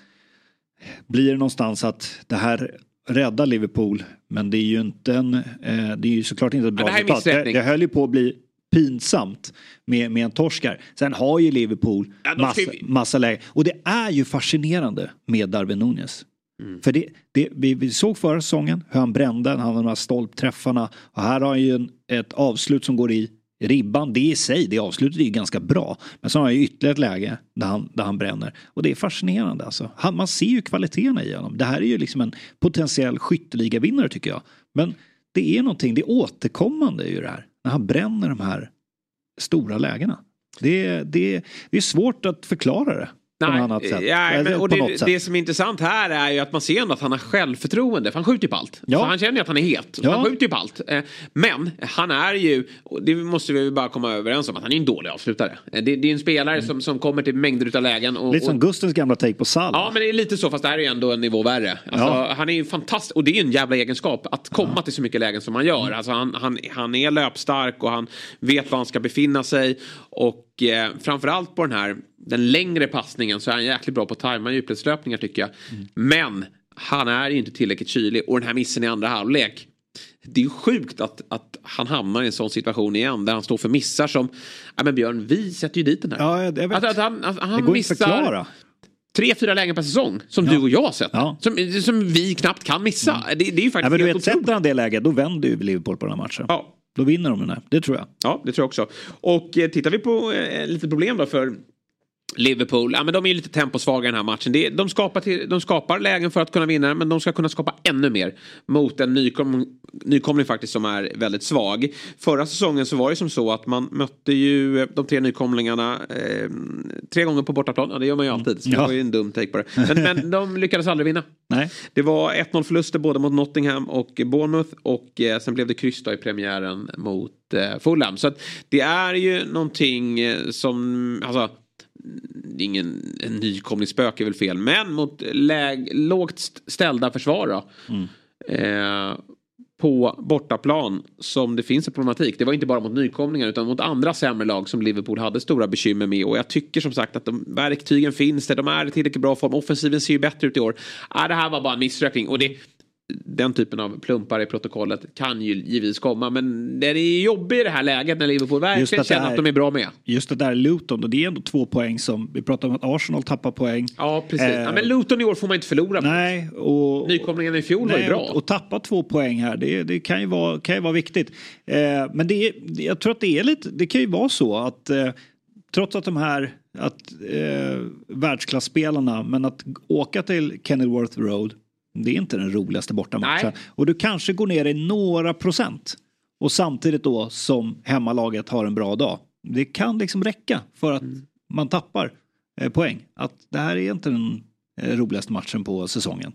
blir det någonstans att det här räddar Liverpool. Men det är ju inte en, eh, det är ju såklart inte ett bra resultat. Det, det höll ju på att bli pinsamt med, med en torskar. Sen har ju Liverpool Ja, massa, ju- massa lägen. Och det är ju fascinerande med Darwin Nunez. Mm. För det, det, vi, vi såg förra säsongen hur han brände, han hade de här stolpträffarna. Och här har han ju en, ett avslut som går i ribban, det i sig, det avslutet är ju ganska bra. Men så har han ju ytterligare ett läge där han, där han bränner. Och det är fascinerande alltså. Han, man ser ju kvaliteterna i honom. Det här är ju liksom en potentiell skytteligavinnare tycker jag. Men det är någonting, det är återkommande i det här. När han bränner de här stora lägena. Det, det, det är svårt att förklara det. På något annat sätt. Nej, Eller men, och på det, det som är intressant här är ju att man ser ändå att han har självförtroende. För han skjuter ju på allt. Ja. Så han känner ju att han är het. Ja. Han skjuter ju på allt. Eh, Men han är ju, det måste vi bara komma överens om, att han är en dålig avslutare. Eh, Det, det är en spelare som, som kommer till mängder av lägen. Och, Lite som och, Gustens gamla take på Salah. Ja men det är lite så fast det här är ju ändå en nivå värre. Alltså, Ja. Han är ju fantastisk och det är ju en jävla egenskap att komma till så mycket lägen som han gör. Mm. Alltså, han, han, han är löpstark och han vet var han ska befinna sig. Och eh, framförallt på den här den längre passningen så är han jäkligt bra på att tajma djupledslöpningar tycker jag. Mm. Men han är inte tillräckligt kylig och den här missen i andra halvlek. Det är ju sjukt att, att han hamnar i en sån situation igen där han står för missar som, ja men Björn, vi sätter ju dit den här. Ja, jag vet. Att, att han, att han det går inte missar att förklara. tre, fyra lägen per säsong som du och jag har sett. Ja. Som, som vi knappt kan missa. Det, det är ju Ja, faktiskt men du helt vet, sätter han det läget då vänder ju Liverpool på den här matchen. Ja. Då vinner de den här, det tror jag. Ja, det tror jag också. Och eh, tittar vi på eh, lite problem då för Liverpool, ja men de är ju lite temposvaga i den här matchen. Det, de, skapar till, de skapar lägen för att kunna vinna men de ska kunna skapa ännu mer mot en nykom, nykomling faktiskt som är väldigt svag. Förra säsongen så var det som så att man mötte ju de tre nykomlingarna eh, tre gånger på bortaplan. Ja, det gör man ju alltid. Så det Ja. var ju en dum take på det. Men, men de lyckades aldrig vinna. Nej. Det var 1-0 förluster både mot Nottingham och Bournemouth och eh, sen blev det kryss i premiären mot eh, Fulham. Så att det är ju någonting eh, som, alltså det ingen en nykomling spök är väl fel, men mot läg, lågt st- ställda försvar då. Eh, på bortaplan som det finns en problematik. Det var inte bara mot nykomlingar utan mot andra sämre lag som Liverpool hade stora bekymmer med. Och jag tycker som sagt att de verktygen finns där. De är i tillräckligt bra form. Offensiven ser ju bättre ut i år. Ah, det här var bara en missräkning. Och det, den typen av plumpar i protokollet kan ju givetvis komma. Men det är jobbigt i det här läget när Liverpool verkligen att känner är- att de är bra med. Just det där Luton, och det är ändå två poäng som, vi pratar om att Arsenal tappar poäng. Ja, precis. Eh, ja, men Luton i år får man inte förlora. Nej, och... Nykomlingen i fjol var ju Nej, bra. och, och tappa två poäng här, det, det kan, ju vara, kan ju vara viktigt. Eh, men det jag tror att det är lite, det kan ju vara så att eh, trots att de här att, eh, världsklassspelarna, men att åka till Kenilworth Road, det är inte den roligaste bortamatchen. Och du kanske går ner i några procent. Och samtidigt då som hemmalaget har en bra dag. Det kan liksom räcka för att man tappar eh, poäng. Att det här är inte den eh, roligaste matchen på säsongen.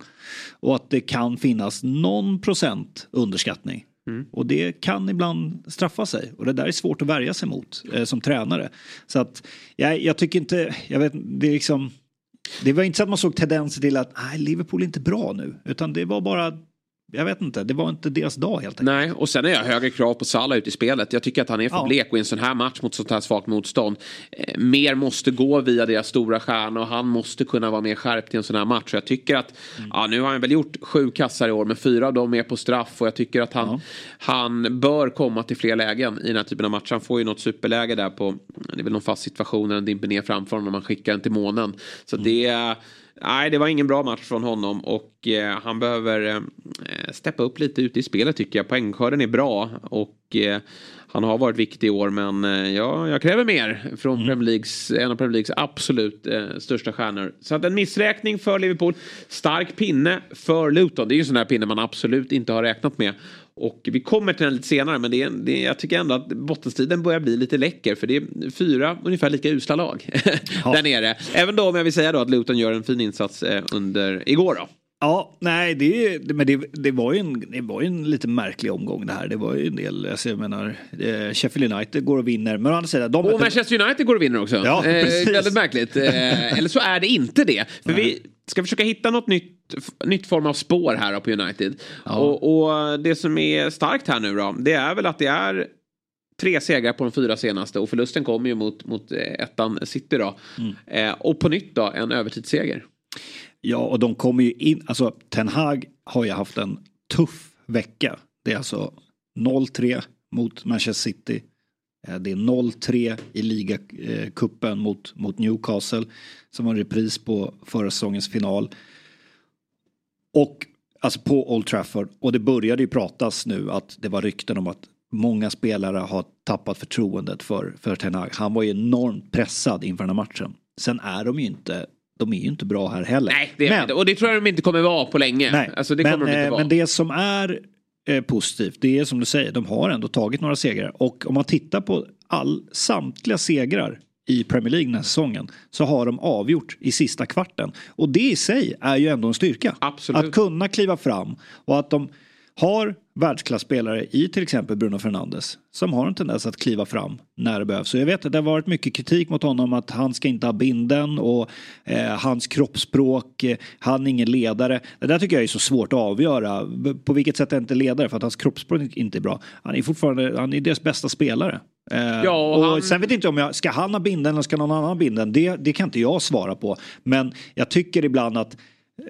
Och att det kan finnas någon procent underskattning. Och det kan ibland straffa sig. Och det där är svårt att värja sig mot eh, som tränare. Så att jag, jag tycker inte, jag vet det är liksom det var inte så att man såg tendenser till att nej, Liverpool är inte bra nu. Utan det var bara, jag vet inte, det var inte deras dag helt enkelt. Nej, och sen är jag högre krav på Salah ute i spelet. Jag tycker att han är för Ja. blek och i en sån här match mot sånt här svagt motstånd. Eh, mer måste gå via deras stora stjärna och han måste kunna vara mer skärpt i en sån här match. Och jag tycker att, Mm. ja nu har han väl gjort sju kassar i år men fyra av dem är på straff och jag tycker att han, han bör komma till fler lägen i den här typen av match. Han får ju något superläge där på, det är väl någon fast situation när den dimper ner framför honom och man skickar den till månen. Så Mm. det är Nej, det var ingen bra match från honom och eh, han behöver eh, eh steppa upp lite ute i spelet tycker jag. Poängskörden är bra och eh, han har varit viktig i år men eh, ja, jag kräver mer från Premier Leagues, en av Premier Leagues absolut eh, största stjärnor. Så att en missräkning för Liverpool. Stark pinne för Luton. Det är ju en sån här pinne man absolut inte har räknat med. Och vi kommer till den lite senare men det är, det är, jag tycker ändå att bottenstriden börjar bli lite läcker för det är fyra ungefär lika usla lag där nere. Även då om jag vill säga då att Luton gör en fin insats eh, under igår då. Ja, nej, det, men det, det, var ju en, det var en lite märklig omgång det här. Det var ju en del, alltså, jag menar, eh, Sheffield United går och vinner. Men å andra sidan, de Och Manchester United går och vinner också. Ja, eh, väldigt märkligt. Eh, eller så är det inte det. För vi ska försöka hitta något nytt, nytt form av spår här på United. Och, och det som är starkt här nu då, det är väl att det är tre segrar på de fyra senaste och förlusten kommer ju mot, mot eh, ettan City då. Eh, och på nytt då en övertidsseger. Ja, och de kommer ju in, alltså Ten Hag har ju haft en tuff vecka. Det är alltså 0-3 mot Manchester City. Eh, det är 0-3 i ligacupen mot, mot Newcastle som var en repris på förra säsongens final. Och alltså på Old Trafford och det började ju pratas nu att det var rykten om att många spelare har tappat förtroendet för, för Ten Hag. Han var ju enormt pressad inför den här matchen. Sen är de ju inte de är ju inte bra här heller. Nej, det är men, inte. Och det tror jag de inte kommer vara på länge. Nej, alltså, det men, kommer de inte eh, vara. men det som är eh, positivt, det är som du säger, de har ändå tagit några segrar. Och om man tittar på all, samtliga segrar i Premier League den här säsongen så har de avgjort i sista kvarten. Och det i sig är ju ändå en styrka. Absolut. Att kunna kliva fram och att de har världsklasspelare i till exempel Bruno Fernandes som har en tendens att kliva fram när det behövs. Så jag vet att det har varit mycket kritik mot honom att han ska inte ha binden och eh, hans kroppsspråk, eh, han är ingen ledare. Det där tycker jag är så svårt att avgöra. På vilket sätt är inte ledare? För att hans kroppsspråk inte är bra. Han är fortfarande, han är deras bästa spelare. Eh, Ja, och och han- Sen vet inte om jag, ska han ha binden eller ska någon annan ha binden? Det, det kan inte jag svara på. Men jag tycker ibland att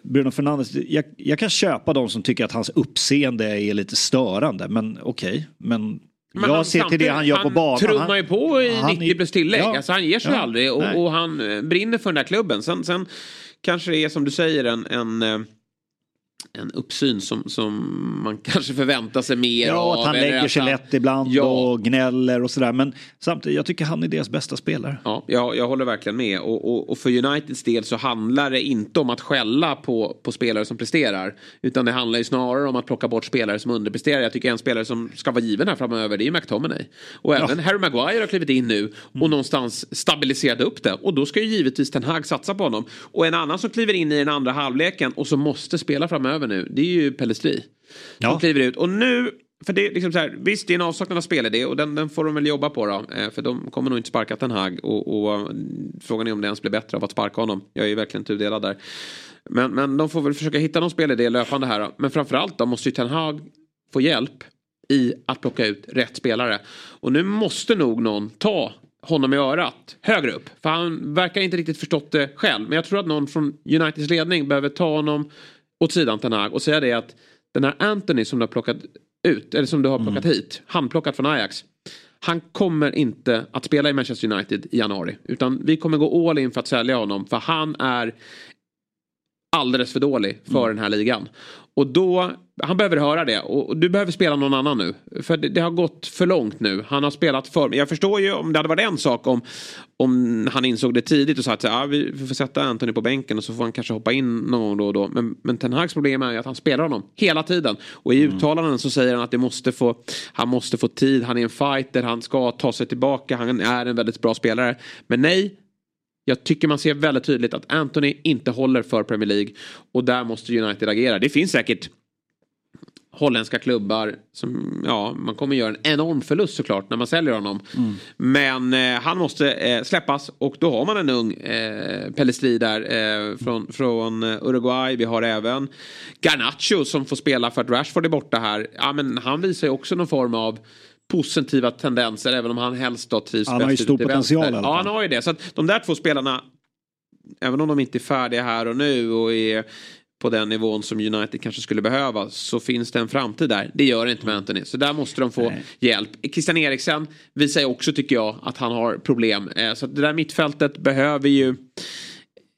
Bruno Fernandes, jag, jag kan köpa de som tycker att hans uppseende är lite störande. Men okej, men, Men jag han- ser till det han gör på banan. Han trummar Han- ju på i han 90 plus tillägg. Ja. Alltså han ger sig Ja. aldrig och, och han brinner för den där klubben. Sen, sen kanske det är som du säger en, en, eh, en uppsyn som, som man kanske förväntar sig mer Ja, av. att han lägger sig han- lätt ibland Ja. och gnäller och sådär. Men samtidigt, jag tycker han är deras bästa spelare. Ja, jag, jag håller verkligen med. Och, och, och för Uniteds del så handlar det inte om att skälla på, på spelare som presterar. Utan det handlar ju snarare om att plocka bort spelare som underpresterar. Jag tycker en spelare som ska vara given här framöver det är ju McTominay. Och även Harry Maguire har klivit in nu och någonstans stabiliserat upp det. Och då ska ju givetvis Ten Hag satsa på honom. Och en annan som kliver in i den andra halvleken och som måste spela framöver nu det är ju Pellistri. Som Ja. kliver ut. Och nu för det är liksom så här, visst det är en avsaknad av spelidé och den, den får de väl jobba på då. Eh, för de kommer nog inte sparka Ten Hag och, och mm, frågan är om det ens blir bättre av att sparka honom. Jag är ju verkligen tudelad där. Men, men de får väl försöka hitta någon spelidé löpande här då. Men framförallt då måste ju Ten Hag få hjälp i att plocka ut rätt spelare. Och nu måste nog någon ta honom i örat högre upp. För han verkar inte riktigt förstått det själv. Men jag tror att någon från Uniteds ledning behöver ta honom åt sidan Ten Hag och säga det att den här Anthony som du har plockat ut, eller som du har plockat hit, handplockat från Ajax. Han kommer inte att spela i Manchester United i januari. Utan vi kommer gå all in för att sälja honom. För han är alldeles för dålig för den här ligan. Och då, han behöver höra det. Och du behöver spela någon annan nu. För det, det har gått för långt nu. Han har spelat för... Jag förstår ju om det hade varit en sak om, om han insåg det tidigt och sa att ah, vi får sätta Anthony på bänken och så får han kanske hoppa in någon gång då och då. Men, men Ten Hags problem är ju att han spelar honom hela tiden. Och i uttalanden så säger han att det måste få, han måste få tid, han är en fighter, han ska ta sig tillbaka, han är en väldigt bra spelare. Men nej, jag tycker man ser väldigt tydligt att Anthony inte håller för Premier League. Och där måste United agera. Det finns säkert holländska klubbar som, ja, man kommer göra en enorm förlust såklart när man säljer honom. Men eh, han måste eh, släppas och då har man en ung eh, Pellistri där eh, från, från eh, Uruguay. Vi har även Garnacho som får spela för att Rashford är borta här. Ja, men han visar ju också någon form av positiva tendenser även om han helst då trivs Han har ju bäst stor potential Ja, han har ju det. Så att de där två spelarna, även om de inte är färdiga här och nu och är på den nivån som United kanske skulle behöva så finns det en framtid där. Det gör det inte med Anthony. Så där måste de få hjälp. Christian Eriksen visar ju också tycker jag att han har problem. Eh, Så att det där mittfältet behöver ju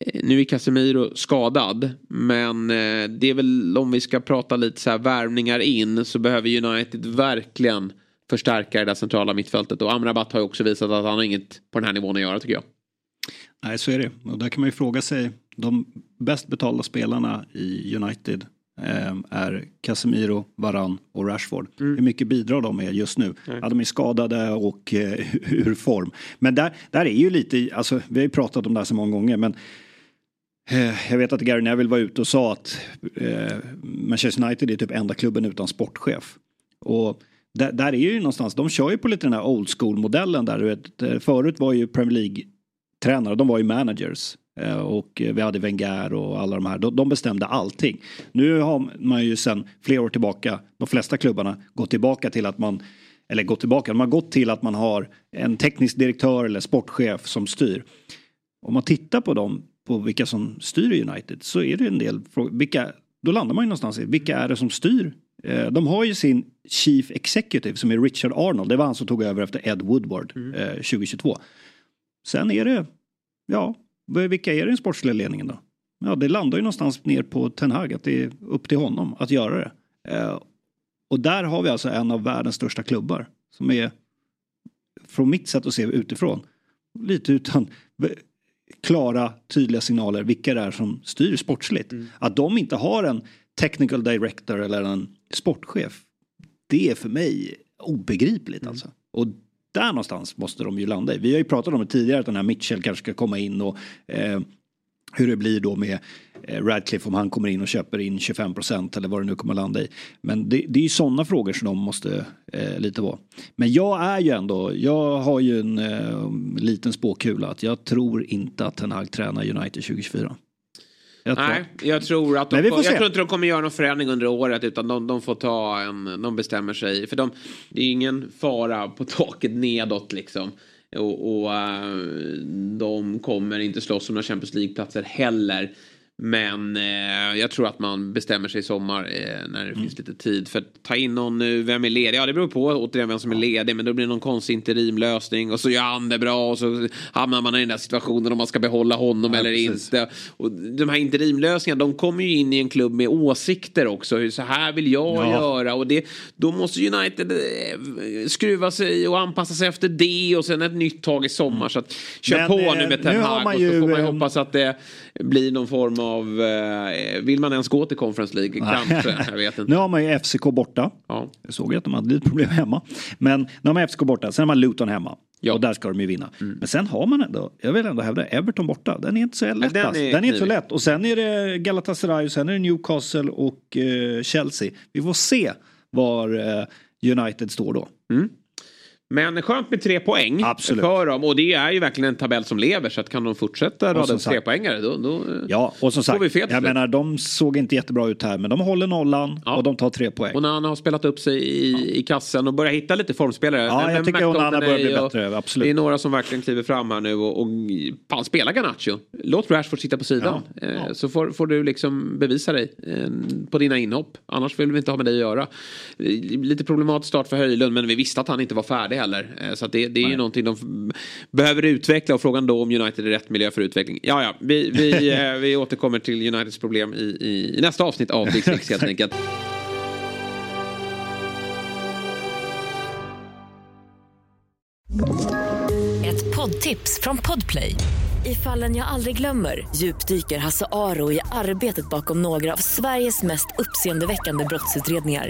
eh, nu är Casemiro skadad men eh, det är väl om vi ska prata lite så här värvningar in så behöver United verkligen förstärka det där centrala mittfältet och Amrabat har ju också visat att han har inget på den här nivån att göra tycker jag. Nej, så är det. Och där kan man ju fråga sig, de bäst betalda spelarna i United eh, är Casemiro, Varann och Rashford. Hur mycket bidrar de med just nu? Ja, de är skadade och eh, ur form. Men där, där är ju lite, alltså vi har ju pratat om det här så många gånger men eh, jag vet att Gary Neville var ute och sa att eh, Manchester United är typ enda klubben utan sportchef. Och där, där är ju någonstans, de kör ju på lite den här old school modellen där. Du vet, eh, förut var ju Premier League tränare, de var ju managers. Eh, och vi hade Wenger och alla de här, de, de bestämde allting. Nu har man ju sedan flera år tillbaka, de flesta klubbarna, gått tillbaka till att man, eller gått tillbaka, de har gått till att man har en teknisk direktör eller sportchef som styr. Om man tittar på dem, på vilka som styr United, så är det en del frågor. Vilka, då landar man ju någonstans i, vilka är det som styr? Eh, De har ju sin Chief Executive som är Richard Arnold, det var han som tog över efter Ed Woodward eh, 2022. Sen är det, ja, vilka är det i den sportsliga ledningen då? Ja, det landar ju någonstans ner på Ten Hag, att det är upp till honom att göra det. Eh, Och där har vi alltså en av världens största klubbar. Som är, från mitt sätt att se utifrån, lite utan klara, tydliga signaler vilka det är som styr sportsligt. Mm. Att de inte har en technical director eller en sportchef. Det är för mig obegripligt mm. alltså. Och där någonstans måste de ju landa i. Vi har ju pratat om det tidigare att den här Mitchell kanske ska komma in och eh, hur det blir då med eh, Radcliffe om han kommer in och köper in 25 procent eller vad det nu kommer att landa i. Men det, det är ju sådana frågor som de måste eh, lite vara. Men jag är ju ändå, jag har ju en eh, liten spåkula att jag tror inte att Ten Hag tränar United 2024. Jag Nej, jag tror att de, jag tror inte de kommer göra någon förändring under året utan de, de får ta en, de bestämmer sig. För de, det är ingen fara på taket nedåt liksom. Och, och uh, de kommer inte slåss om några Champions League-platser heller. Men eh, jag tror att man bestämmer sig i sommar eh, när det mm. finns lite tid. För att ta in någon nu, vem är ledig? Ja det beror på återigen vem som är ledig. Men då blir det någon konstig interimlösning. Och så gör han det bra och så hamnar man i den där situationen om man ska behålla honom ja, eller precis. inte. Och de här interimlösningarna de kommer ju in i en klubb med åsikter också. Så här vill jag ja. göra. Och det, då måste United eh, skruva sig och anpassa sig efter det. Och sen ett nytt tag i sommar. Mm. Så att, kör men, på nu eh, med Ten Hag. Och så får man ju hoppas att det blir någon form av, eh, vill man ens gå till Conference League? Kanske, jag vet inte. Nu har man ju FCK borta. Ja. Jag såg att de hade lite problem hemma. Men nu har man FCK borta, sen har man Luton hemma. Ja. Och där ska de ju vinna. Mm. Men sen har man ändå, jag vill ändå hävda, Everton borta. Den är inte så lätt. Den, alltså. är, den är inte så lätt. Och sen är det Galatasaray och sen är det Newcastle och uh, Chelsea. Vi får se var uh, United står då. Mm. Men skönt med tre poäng Absolut. för dem. Och det är ju verkligen en tabell som lever. Så att kan de fortsätta rada upp tre poängare då, då ja, och som sagt, vi fet Jag menar de såg inte jättebra ut här men de håller nollan ja. och de tar tre poäng. Och han har spelat upp sig i, ja. i kassen och börjar hitta lite formspelare. Ja, men, jag tycker Onana börjar bli bättre. Absolut. Det är några som verkligen kliver fram här nu och, och fan, spela Garnacho. Låt Rashford sitta på sidan. Ja. Eh, så får, får, du liksom bevisa dig eh, på dina inhopp. Annars vill vi inte ha med dig att göra. Lite problematisk start för Höjlund men vi visste att han inte var färdig heller. Eh, så det, det är Nej. ju någonting de behöver utveckla och frågan då om United är rätt miljö för utveckling. Ja, ja, vi, vi, eh, vi återkommer till Uniteds problem i, i, i nästa avsnitt av Six helt enkelt. Ett poddtips från Podplay. I fallen jag aldrig glömmer djupdyker Hasse Aro i arbetet bakom några av Sveriges mest uppseendeväckande brottsutredningar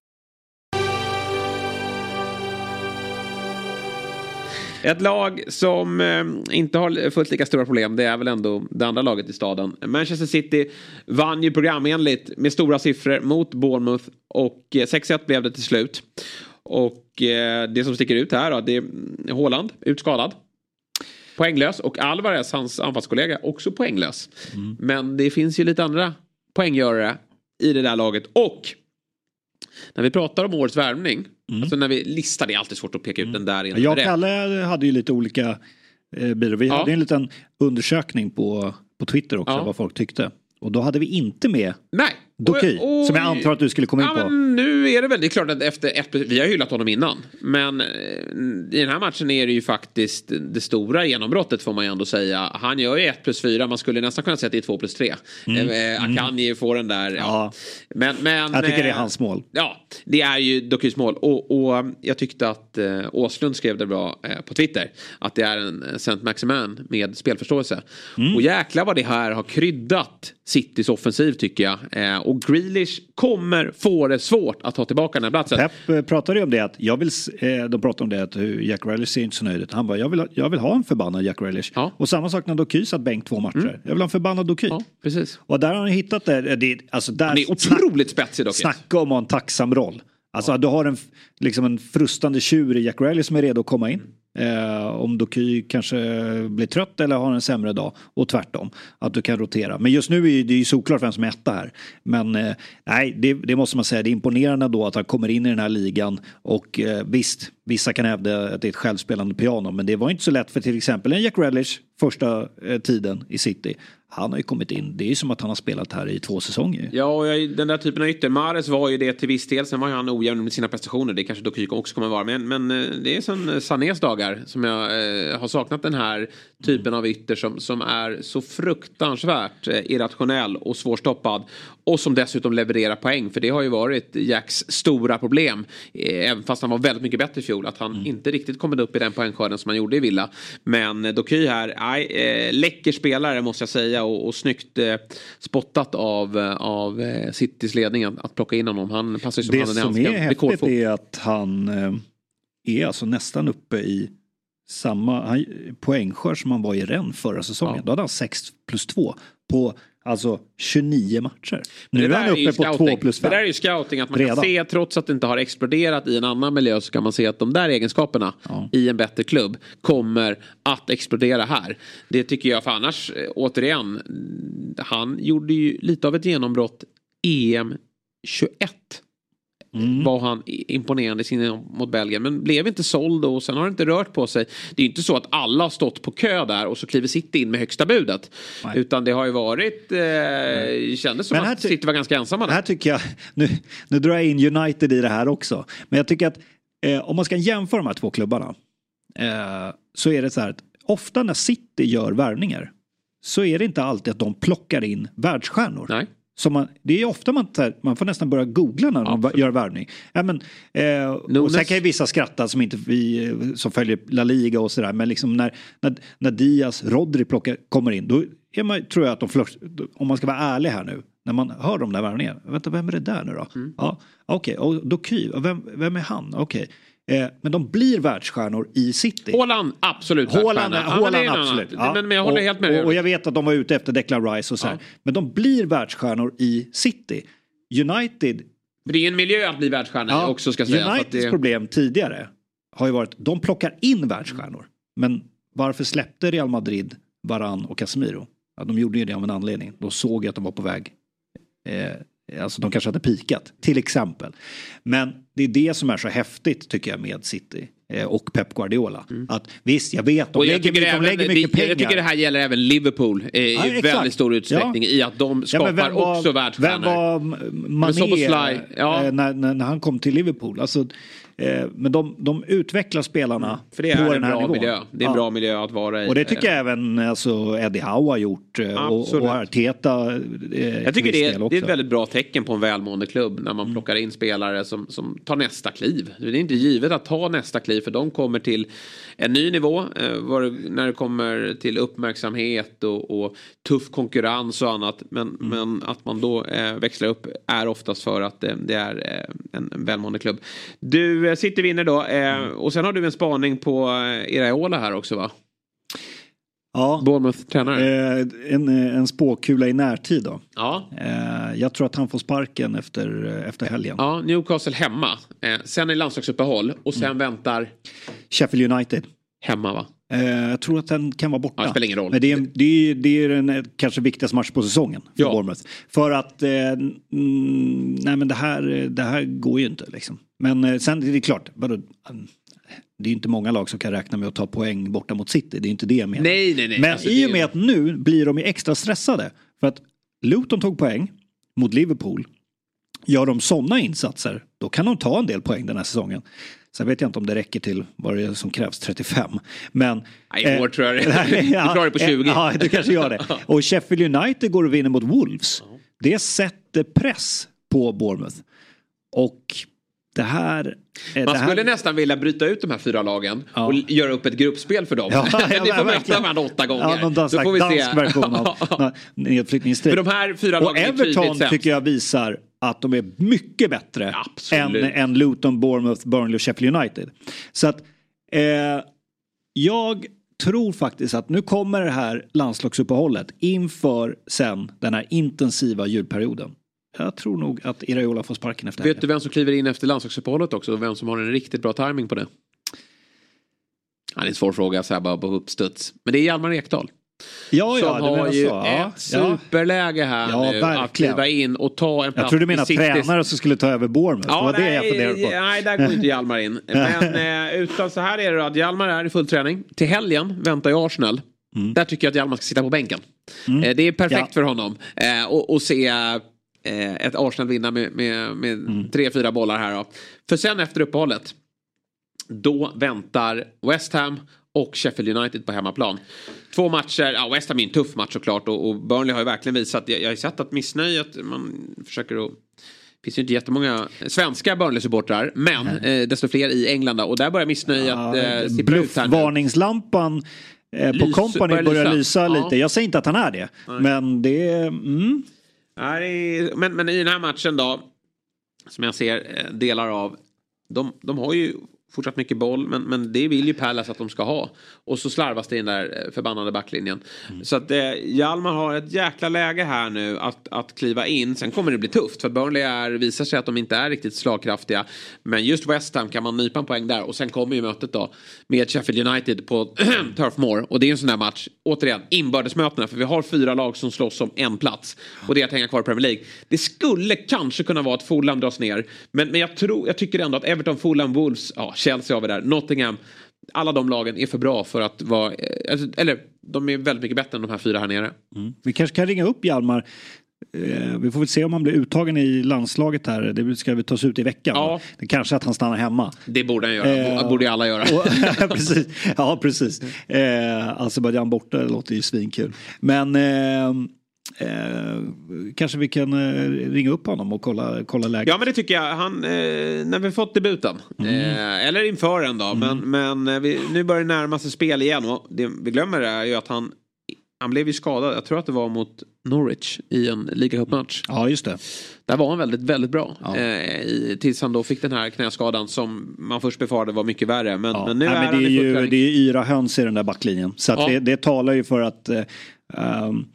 Ett lag som eh, inte har fullt lika stora problem, det är väl ändå det andra laget i staden. Manchester City vann ju programenligt med stora siffror mot Bournemouth och 6-1 eh, blev det till slut. Och eh, det som sticker ut här då, det är Haaland utskadad. Poänglös och Alvarez, hans anfallskollega, också poänglös. Mm. Men det finns ju lite andra poänggörare i det där laget. Och när vi pratar om årets värvning Mm. Alltså när vi listar, det är alltid svårt att peka ut mm. den där. Jag och Kalle hade ju lite olika eh. Vi ja. hade en liten undersökning på, på Twitter också ja. vad folk tyckte. Och då hade vi inte med Nej. Doky, och, och, som jag antar att du skulle komma in ja, på. nu är det väl, det är klart att efter ett, vi har hyllat honom innan. Men eh, i den här matchen är det ju faktiskt det stora genombrottet får man ju ändå säga. Han gör ju 1 plus 4, man skulle nästan kunna säga att det är 2 plus 3. Mm. Eh, Akanji mm. får den där. Ja. ja. Men, men, jag tycker det är hans mål. Ja, det är ju Dokys mål. Och, och jag tyckte att eh, Åslund skrev det bra eh, på Twitter. Att det är en Saint Maximan med spelförståelse. Mm. Och jäklar vad det här har kryddat Citys offensiv tycker jag. Eh, och Grealish kommer få det svårt att ta tillbaka den här platsen. Pep eh, pratade ju om det att jag vill, eh, de pratade om det att Jack Grealish ser inte så nöjd ut. Han bara, jag vill, jag vill ha en förbannad Jack Grealish. Ja. Och samma sak när Doky satt bänk två matcher. Mm. Jag vill ha en förbannad Doky. Ja, precis. Och där har han hittat det. det alltså där, han är otroligt spetsig dock. Snacka om att ha en tacksam roll. Alltså ja. du har en, liksom en frustande tjur i Jack Grealish som är redo att komma in. Mm. Eh, om Doky kanske blir trött eller har en sämre dag och tvärtom. Att du kan rotera. Men just nu är det ju såklart vem som är etta här. Men eh, nej, det, det, måste man säga. Det är imponerande då att han kommer in i den här ligan. Och eh, visst, vissa kan hävda att det är ett självspelande piano. Men det var inte så lätt för till exempel en Jack Relish första eh, tiden i City. Han har ju kommit in, det är ju som att han har spelat här i två säsonger. Ja, och jag, den där typen av ytter. Mares var ju det till viss del. Sen var ju han ojämn med sina prestationer. Det kanske Dokyko också kommer vara. Men, men eh, det är sen Sanés dagar som jag eh, har saknat den här typen av ytter som, som är så fruktansvärt eh, irrationell och svårstoppad. Och som dessutom levererar poäng. För det har ju varit Jacks stora problem. Eh, även fast han var väldigt mycket bättre i fjol. Att han inte riktigt kommit upp i den poängskörden som han gjorde i Villa. Men eh, Doky här, nej, eh, läcker spelare måste jag säga. Och, och snyggt eh, spottat av, eh, av eh, Citys ledning att, att plocka in honom. Han passar ju som Det handen i som är häftigt är att han eh, är alltså nästan uppe i samma han, poängskörd som han var i Rennes förra säsongen. Då hade han 6 plus 2 på alltså 29 matcher. Nu är han är uppe på scouting. 2 plus 5. Det där är ju scouting, att man Redan. kan se trots att det inte har exploderat i en annan miljö så kan man se att de där egenskaperna i en bättre klubb kommer att explodera här. Det tycker jag, för annars, eh, återigen, han gjorde ju lite av ett genombrott EM 21. Mm. Var han imponerande sin mot Belgien men blev inte såld och sen har det inte rört på sig. Det är ju inte så att alla har stått på kö där och så kliver City in med högsta budet. Utan det har ju varit, eh, kändes som att ty- City var ganska ensamma där. Här tycker jag, nu, nu drar jag in United i det här också. Men jag tycker att eh, om man ska jämföra de här två klubbarna. Eh, så är det så här att ofta när City gör värvningar. Så är det inte alltid att de plockar in världsstjärnor. Nej. Så man, det är ofta man, här, man får nästan börja googla när de Absolut. gör värvning. Ja, men, eh, och sen kan ju vissa skratta som inte vi eh, som följer La Liga och sådär. Men liksom när, när, när Diaz, Rodri plockar, kommer in. Då är man, tror jag att de först, om man ska vara ärlig här nu. När man hör de där värvningarna. Vänta, vem är det där nu då? Mm. Ja, Okej, och Doky, vem, vem är han? Okej. Eh, men de blir världsstjärnor i City. Håland, absolut. Håland, världsstjärna. Ja, absolut. annan. Men, men jag håller och, helt med dig. och, och jag vet att de var ute efter Declan Rice och så här. Men de blir världsstjärnor i City. United, För det är en miljö att bli världsstjärna också ska att Uniteds det... problem tidigare har ju varit de plockar in världsstjärnor. Men varför släppte Real Madrid Varan och Casemiro? Ja, de gjorde ju det av en anledning. De såg ju att de var på väg. Eh, alltså de kanske hade pikat, till exempel. Men det är det som är så häftigt tycker jag med City eh, och Pep Guardiola. Att visst, jag vet, de Och jag lägger, tycker, de även, lägger mycket det, pengar. jag tycker det här gäller även Liverpool eh, i Ja, exakt. väldigt stor utsträckning. Ja. I att de Ja, skapar vem var- också världsstjärnor. Vem var Mané ja. eh, när, när, när han kom till Liverpool? Alltså, eh, men de, de utvecklar spelarna För det på är den en här nivån. miljö. Det är en bra miljö att vara i. Och det tycker jag även alltså, Eddie Howe har gjort. eh, Och, och Arteta. Eh, Jag tycker det är, det är ett väldigt bra tecken på en välmående klubb när man plockar in spelare som, som tar nästa kliv. Det är inte givet att ta nästa kliv för de kommer till en ny nivå eh, när det kommer till uppmärksamhet och, och tuff konkurrens och annat. Men, men att man då eh, växlar upp är oftast för att eh, det är eh, en, en välmående klubb. Du, eh, City vinner då eh, och sen har du en spaning på eh, Iraola här också va? Ja. Bournemouth-tränare. Eh, en, en spåkula i närtid då. Ja. Eh, jag tror att han får sparken efter, efter helgen. Ja, Newcastle hemma. Eh, sen är landslagsuppehåll och Mm. sen väntar Sheffield United. hemma va? Eh, jag tror att den kan vara borta. Ja, det spelar ingen roll. Men det är, det är, det är den eh, kanske viktigaste matchen på säsongen för Ja. Bournemouth. För att, eh, mm, nej men det här, det här går ju inte liksom. Men eh, sen är det klart, mm, det är ju inte många lag som kan räkna med att ta poäng borta mot City. Det är inte det jag menar. Nej, nej, nej. Men Alltså, i och med att nu blir de ju extra stressade. För att Luton tog poäng mot Liverpool. Gör de sådana insatser, då kan de ta en del poäng den här säsongen. Sen vet jag inte om det räcker till vad det är som krävs, 35. Men... Nej, i år tror jag det. Du klarar det på 20. eh, Ja, du kanske gör det. Och Sheffield United går och vinner mot Wolves. Det sätter press på Bournemouth. Och det här... Man det här... skulle nästan vilja bryta ut de här fyra lagen och l- göra upp ett gruppspel för dem. Ja, ja, Ni får möta varandra åtta gånger. Ja, någon dans, Då får vi dansk se. version av. För de här fyra Och lagen Everton tycker jag visar att de är mycket bättre än, än Luton, Bournemouth, Burnley och Sheffield United. Så att eh, jag tror faktiskt att nu kommer det här landslagsuppehållet inför sen den här intensiva julperioden. Jag tror nog att Iraola får sparken efter Vet du vem som kliver in efter landslagsuppehållet också? Vem som har en riktigt bra timing på det? Ja, det är en svår fråga så här bara på uppstuds. Men det är Hjalmar Ekdal. Ja, som ja, du har ju så. Ett superläge här Ja, nu att verkligen. kliva in och ta en plats Jag tror du menar tränare som skulle ta över Bournemouth. det Ja, var det jag nej, funderade på. nej, där går inte Hjalmar in. Men eh, utan så här är det då att Hjalmar är i full träning. Till helgen väntar ju Arsenal. Mm. Där tycker jag att Hjalmar ska sitta på bänken. Mm. Eh, det är perfekt Ja. för honom. Eh, och, och se ett Arsenal vinna med, med, med Mm. tre, fyra bollar här då. För sen efter uppehållet. Då väntar West Ham och Sheffield United på hemmaplan. Två matcher, ja West Ham är en tuff match såklart och, och Burnley har ju verkligen visat, jag, jag har sett att missnöjet, man försöker att det finns ju inte jättemånga svenska Burnley-supportrar, men eh, desto fler i England då. och där börjar missnöjet eh, sippra ut här nu. Bluffvarningslampan eh, på Lys- Company börjar börjar lysa. lysa Ja. lite. Jag säger inte att han är det. Men det. Mm. Men, men i den här matchen då, som jag ser eh, delar av, de, de har ju fortsatt mycket boll, men, men det vill ju Palace att de ska ha. Och så slarvas det i den där eh, förbannade backlinjen. Så att eh, Hjalmar har ett jäkla läge här nu att, att kliva in. Sen kommer det bli tufft, för att Burnley är, visar sig att de inte är riktigt slagkraftiga. Men just West Ham kan man nypa en poäng där. Och sen kommer ju mötet då med Sheffield United på Turf Moor. Och det är en sån där match, återigen, inbördesmötena. För vi har fyra lag som slåss om en plats. Och det är att hänga kvar i Premier League. Det skulle kanske kunna vara att Fulham dras ner. Men, men jag, tror, jag tycker ändå att Everton, Fulham, Wolves, ja, Chelsea har vi där, Nottingham. Alla de lagen är för bra för att vara, eh, alltså, eller de är väldigt mycket bättre än de här fyra här nere. Vi kanske kan ringa upp Hjalmar. Eh, Vi får väl se om han blir uttagen i landslaget här. Det ska väl tas ut i veckan. Ja. Det kanske att han stannar hemma. Det borde han göra, Eh, borde ju alla göra. Och, precis. Ja, precis. Eh, Azerbajdzjan borta, det låter ju svinkul. Men eh, eh, kanske vi kan eh, ringa upp honom och kolla, kolla läget. Ja men det tycker jag. Han, eh, när vi fått debuten. Eh, eller inför en dag. Men, men eh, vi, nu börjar det närma sig spel igen. Och det vi glömmer är ju att han, han blev ju skadad. Jag tror att det var mot Norwich i en ligacupmatch. Ja, just det. Där var han väldigt, väldigt bra. Ja. Eh, i, tills han då fick den här knäskadan som man först befarade var mycket värre. Men, Ja. men nu Nej, är men det, är ju, det är yra höns i den där backlinjen. Så Ja. det, det talar ju för att ehm,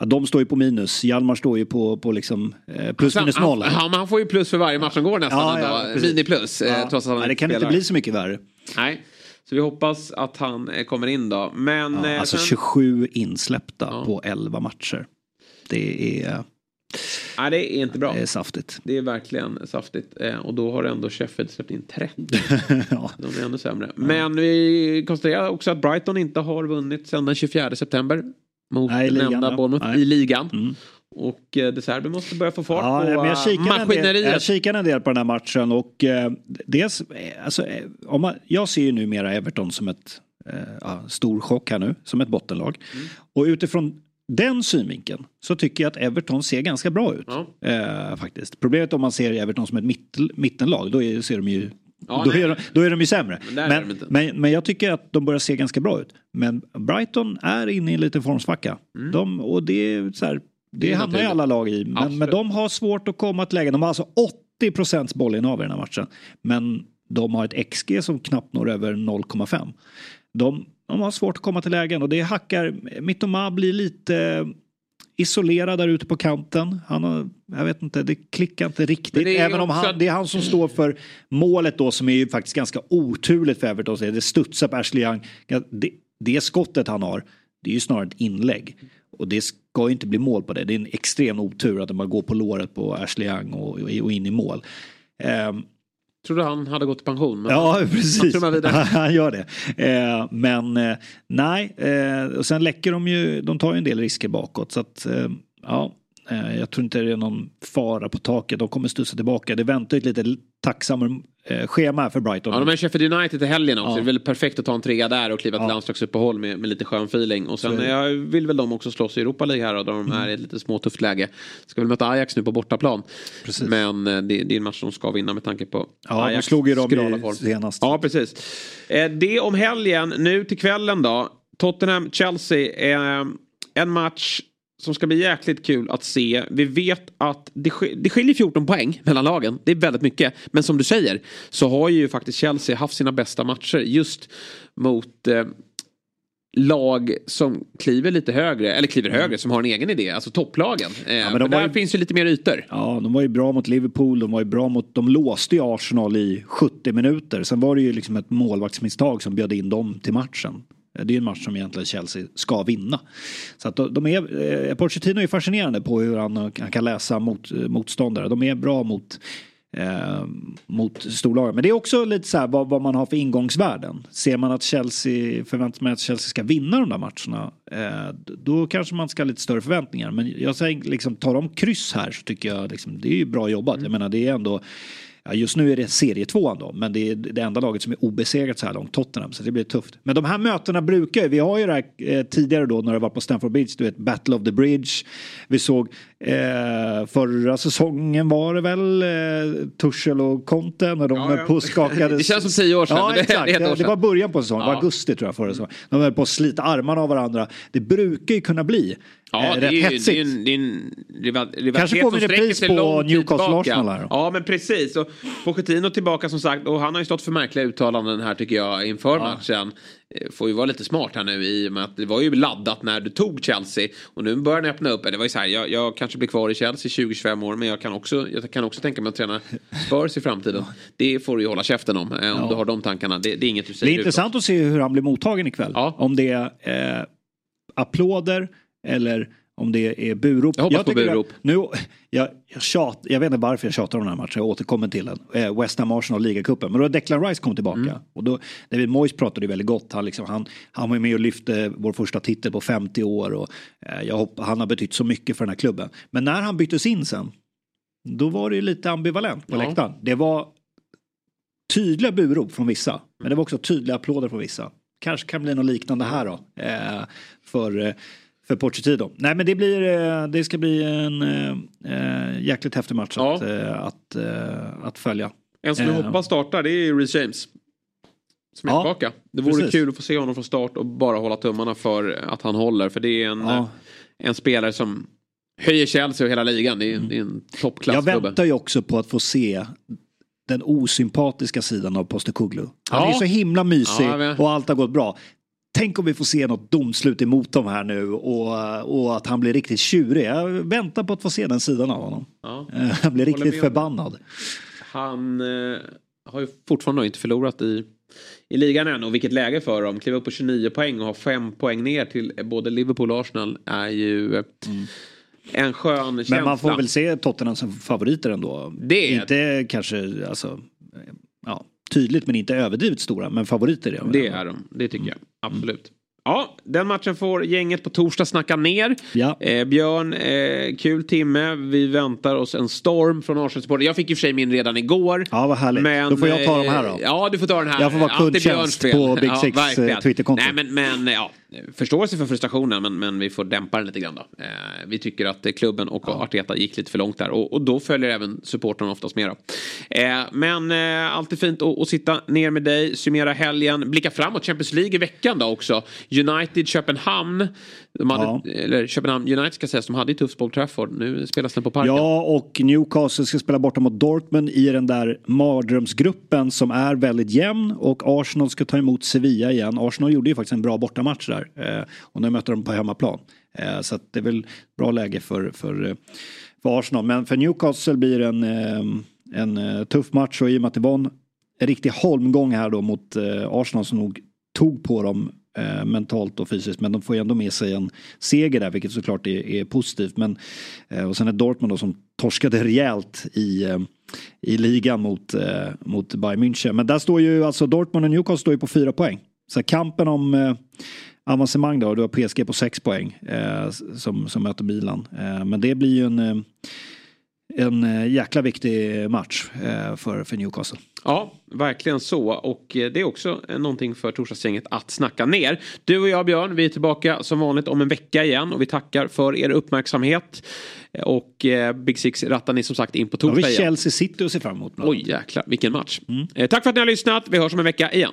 ja, de står ju på minus. Hjalmar står ju på, på liksom, eh, plus minus han, noll. han, men han får ju plus för varje match som går nästan. Ja, ja, precis. Mini plus. Eh, trots att han Nej, det kan inte spelar. bli så mycket värre. Nej. Så vi hoppas att han eh, kommer in då. Men, Ja, eh, alltså sen- 27 insläppta Ja. på 11 matcher. Det är, Nej, det är inte bra. det är saftigt. Det är verkligen saftigt. Och då har ändå Sheffield släppt in 30. ja. De är ännu sämre. Men vi konstaterar också att Brighton inte har vunnit sedan den 24 september. Mot Nej, ligan, nämnda. Bournemouth Nej. i ligan. Mm. Och eh, De Serbi måste börja få fart Ja, på men jag eh, en del, maskineriet. jag kikade en del på den här matchen och eh, dels, eh, alltså, eh, om man, jag ser ju numera Everton som ett eh, ja, stor chock här nu, som ett bottenlag. Mm. Och utifrån den synvinkeln så tycker jag att Everton ser ganska bra ut. Ja. Eh, faktiskt. Problemet om man ser Everton som ett mitt, mittenlag, då är, ser de ju Ja, då, nej. är de, då är de ju sämre. Men Men, men, men jag tycker att de börjar se ganska bra ut. Men Brighton är inne i en liten formsvacka. De, och det är så här, det, Mm. Det är hamnar ju alla lag i. Men, men de har svårt att komma till lägen. De har alltså 80 procents bollinnehav i den här matchen. Men de har ett XG som knappt når över 0,5. De, de har svårt att komma till lägen och det hackar. Mittoma blir lite isolerad där ute på kanten. Han har, jag vet inte, det klickar inte riktigt. Även om också han, det är han som står för målet då som är ju faktiskt ganska oturligt för Everton. Det studsar på Ashley Young. Det, det skottet han har, det är ju snarare ett inlägg. Och det ska ju inte bli mål på det. Det är en extrem otur att man går på låret på Ashley Young och, och in i mål. Ehm, Trodde han hade gått i pension. Men Ja, han precis. vidare. Han gör det. Eh, men eh, nej, eh, och sen läcker de ju, de tar ju en del risker bakåt. Så att, eh, ja, jag tror inte det är någon fara på taket. De kommer studsa tillbaka. Det väntar ett lite tacksammare eh, schema för Brighton. Ja, de är Sheffield United i helgen också. Ja. Det är väl perfekt att ta en trea där och kliva till Ja. landslagsuppehåll med, med lite skön feeling. Och sen jag vill väl de också slåss i Europa League här och de är i ett lite småtufft läge. Ska väl möta Ajax nu på bortaplan. Precis. Men eh, det, det är en match de ska vinna med tanke på Ja, Ajax slog ju dem i senast. Ja, precis. Eh, det om helgen. Nu till kvällen då. Tottenham-Chelsea. Eh, en match som ska bli jäkligt kul att se. Vi vet att det, sk- det skiljer 14 poäng mellan lagen. Det är väldigt mycket. Men som du säger så har ju faktiskt Chelsea haft sina bästa matcher just mot eh, lag som kliver lite högre, eller kliver högre, som har en egen idé, alltså topplagen. Eh, men men där var ju- finns ju lite mer ytor. Ja, de var ju bra mot Liverpool, de var ju bra mot, de låste ju Arsenal i 70 minuter. Sen var det ju liksom ett målvaktsmisstag som bjöd in dem till matchen. Eh, det är ju en match som egentligen Chelsea ska vinna. Så att de är, eh, Pochettino är fascinerande på hur han, eh, han kan läsa mot, eh, motståndare. De är bra mot eh, mot storlagen. Men det är också lite så här vad, vad, man har för ingångsvärden. Ser man att Chelsea, förväntar sig att Chelsea ska vinna de där matcherna, eh, då kanske man ska ha lite större förväntningar. Men jag säger liksom, tar de kryss här så tycker jag liksom, det är ju bra jobbat. Mm. Jag menar det är ändå Ja, just nu är det serietvåan då, men det är det enda laget som är obesegrat så här långt, Tottenham. Så det blir tufft. Men de här mötena brukar ju, vi har ju det här eh, tidigare då när det var på Stamford Bridge, du vet Battle of the Bridge. Vi såg eh, förra säsongen var det väl eh, Tuchel och Conte när de ja, ja. påskakades. det känns som tio år sedan. Ja, det, exakt. Det, det, var början på säsongen, ja. augusti tror jag förra säsongen. De höll på att slita armarna av varandra. Det brukar ju kunna bli Ja, eh, det är, ju, det är en, det är en rivalitet Kanske får vi repris på Newcastle Arsenal här. Ja, men precis. Och Pochettino tillbaka som sagt och han har ju stått för märkliga uttalanden här tycker jag inför ja. matchen. Eh, får ju vara lite smart här nu i och med att det var ju laddat när du tog Chelsea och nu börjar den öppna upp. Det var ju så här, jag, jag kanske blir kvar i Chelsea 20-25 år men jag kan, också, jag kan också tänka mig att träna Spurs i framtiden. Det får du ju hålla käften om eh, om ja. du har de tankarna. Det, det är inget du säger Det är intressant att se hur han blir mottagen ikväll. Ja. Om det är eh, applåder eller om det är burop. Jag hoppas jag på burop. Nu, jag, jag, tjat, jag vet inte varför jag tjatar om den här matchen, jag återkommer till den. Eh, West Ham Arsenal ligacupen. Men då Declan Rice kommit tillbaka. Mm. Och då, David Moyes pratade ju väldigt gott. Han, liksom, han, han var med och lyfte vår första titel på 50 år. Och, eh, jag hopp, han har betytt så mycket för den här klubben. Men när han byttes in sen, då var det ju lite ambivalent på ja. läktaren. Det var tydliga burop från vissa. Men det var också tydliga applåder från vissa. Kanske kan bli något liknande här då. Eh, för eh, för Pochettino. Nej men det, blir, eh, det ska bli en äh, jäkligt häftig match ja. att, att, äh, att följa. En som vi äh, hoppas startar det är Reece James. Som är ja, tillbaka. Det vore precis. kul att få se honom från start och bara hålla tummarna för att han håller. För det är en, ja. en spelare som höjer Chelsea och hela ligan. Det är, mm. det är en toppklassgubbe. Jag väntar ju också på att få se den osympatiska sidan av Postecoglou. Han ja. är så himla mysig ja, och allt har gått bra. Tänk om vi får se något domslut emot dem här nu och, och att han blir riktigt tjurig. Jag väntar på att få se den sidan av honom. Ja. Han blir riktigt förbannad. Han eh, har ju fortfarande inte förlorat i, i ligan än och vilket läge för dem. Kliva upp på 29 poäng och ha 5 poäng ner till både Liverpool och Arsenal är ju mm. en skön känsla. Men man får väl se Tottenham som favoriter ändå. Det är... Inte kanske, alltså, ja tydligt men inte överdrivet stora. Men favoriter är de. Det är de, det tycker jag. Absolut. Ja, den matchen får gänget på torsdag snacka ner. Ja. Eh, Björn, eh, kul timme. Vi väntar oss en storm från Arsenal Jag fick ju för sig min redan igår. Ja, vad härligt. Men, då får jag ta de här då. Eh, ja, du får ta den här. Jag får vara kundtjänst på Big Six ja, Twitterkonto. Nej, men, men ja, förståelse för frustrationen men, men vi får dämpa den lite grann då. Eh, vi tycker att klubben och ja. Arteta gick lite för långt där och, och då följer även supportrarna oftast med. Då. Eh, men eh, alltid fint att, att sitta ner med dig, summera helgen, blicka framåt Champions League i veckan då också. United Köpenhamn. De hade, ja. Eller Köpenhamn United ska sägas, de hade ju tufft på Trafford. Nu spelas den på Parken. Ja, och Newcastle ska spela borta mot Dortmund i den där mardrömsgruppen som är väldigt jämn. Och Arsenal ska ta emot Sevilla igen. Arsenal gjorde ju faktiskt en bra bortamatch där. Eh, och nu möter de på hemmaplan. Eh, så det är väl bra läge för, för, för Arsenal. Men för Newcastle blir det en, eh, en tuff match och i och med att det var en riktig holmgång här då mot Arsenal som nog tog på dem eh, mentalt och fysiskt. Men de får ju ändå med sig en seger där vilket såklart är, är positivt. Men, eh, och sen är Dortmund då som torskade rejält i, eh, i ligan mot, eh, mot Bayern München. Men där står ju alltså Dortmund och Newcastle står ju på fyra poäng. Så kampen om eh, avancemang då, du har PSG på sex poäng eh, som, som möter Milan. Eh, men det blir ju en eh, en eh, jäkla viktig match eh, för, för Newcastle. Ja, verkligen så. Och eh, det är också någonting för torsdagsgänget att snacka ner. Du och jag Björn, vi är tillbaka som vanligt om en vecka igen och vi tackar för er uppmärksamhet. Och Big Six rattar ni som sagt in på torsdag ja, vi Chelsea City och ser fram emot. Oj jäklar, vilken match. Mm. Tack för att ni har lyssnat. Vi hörs om en vecka igen.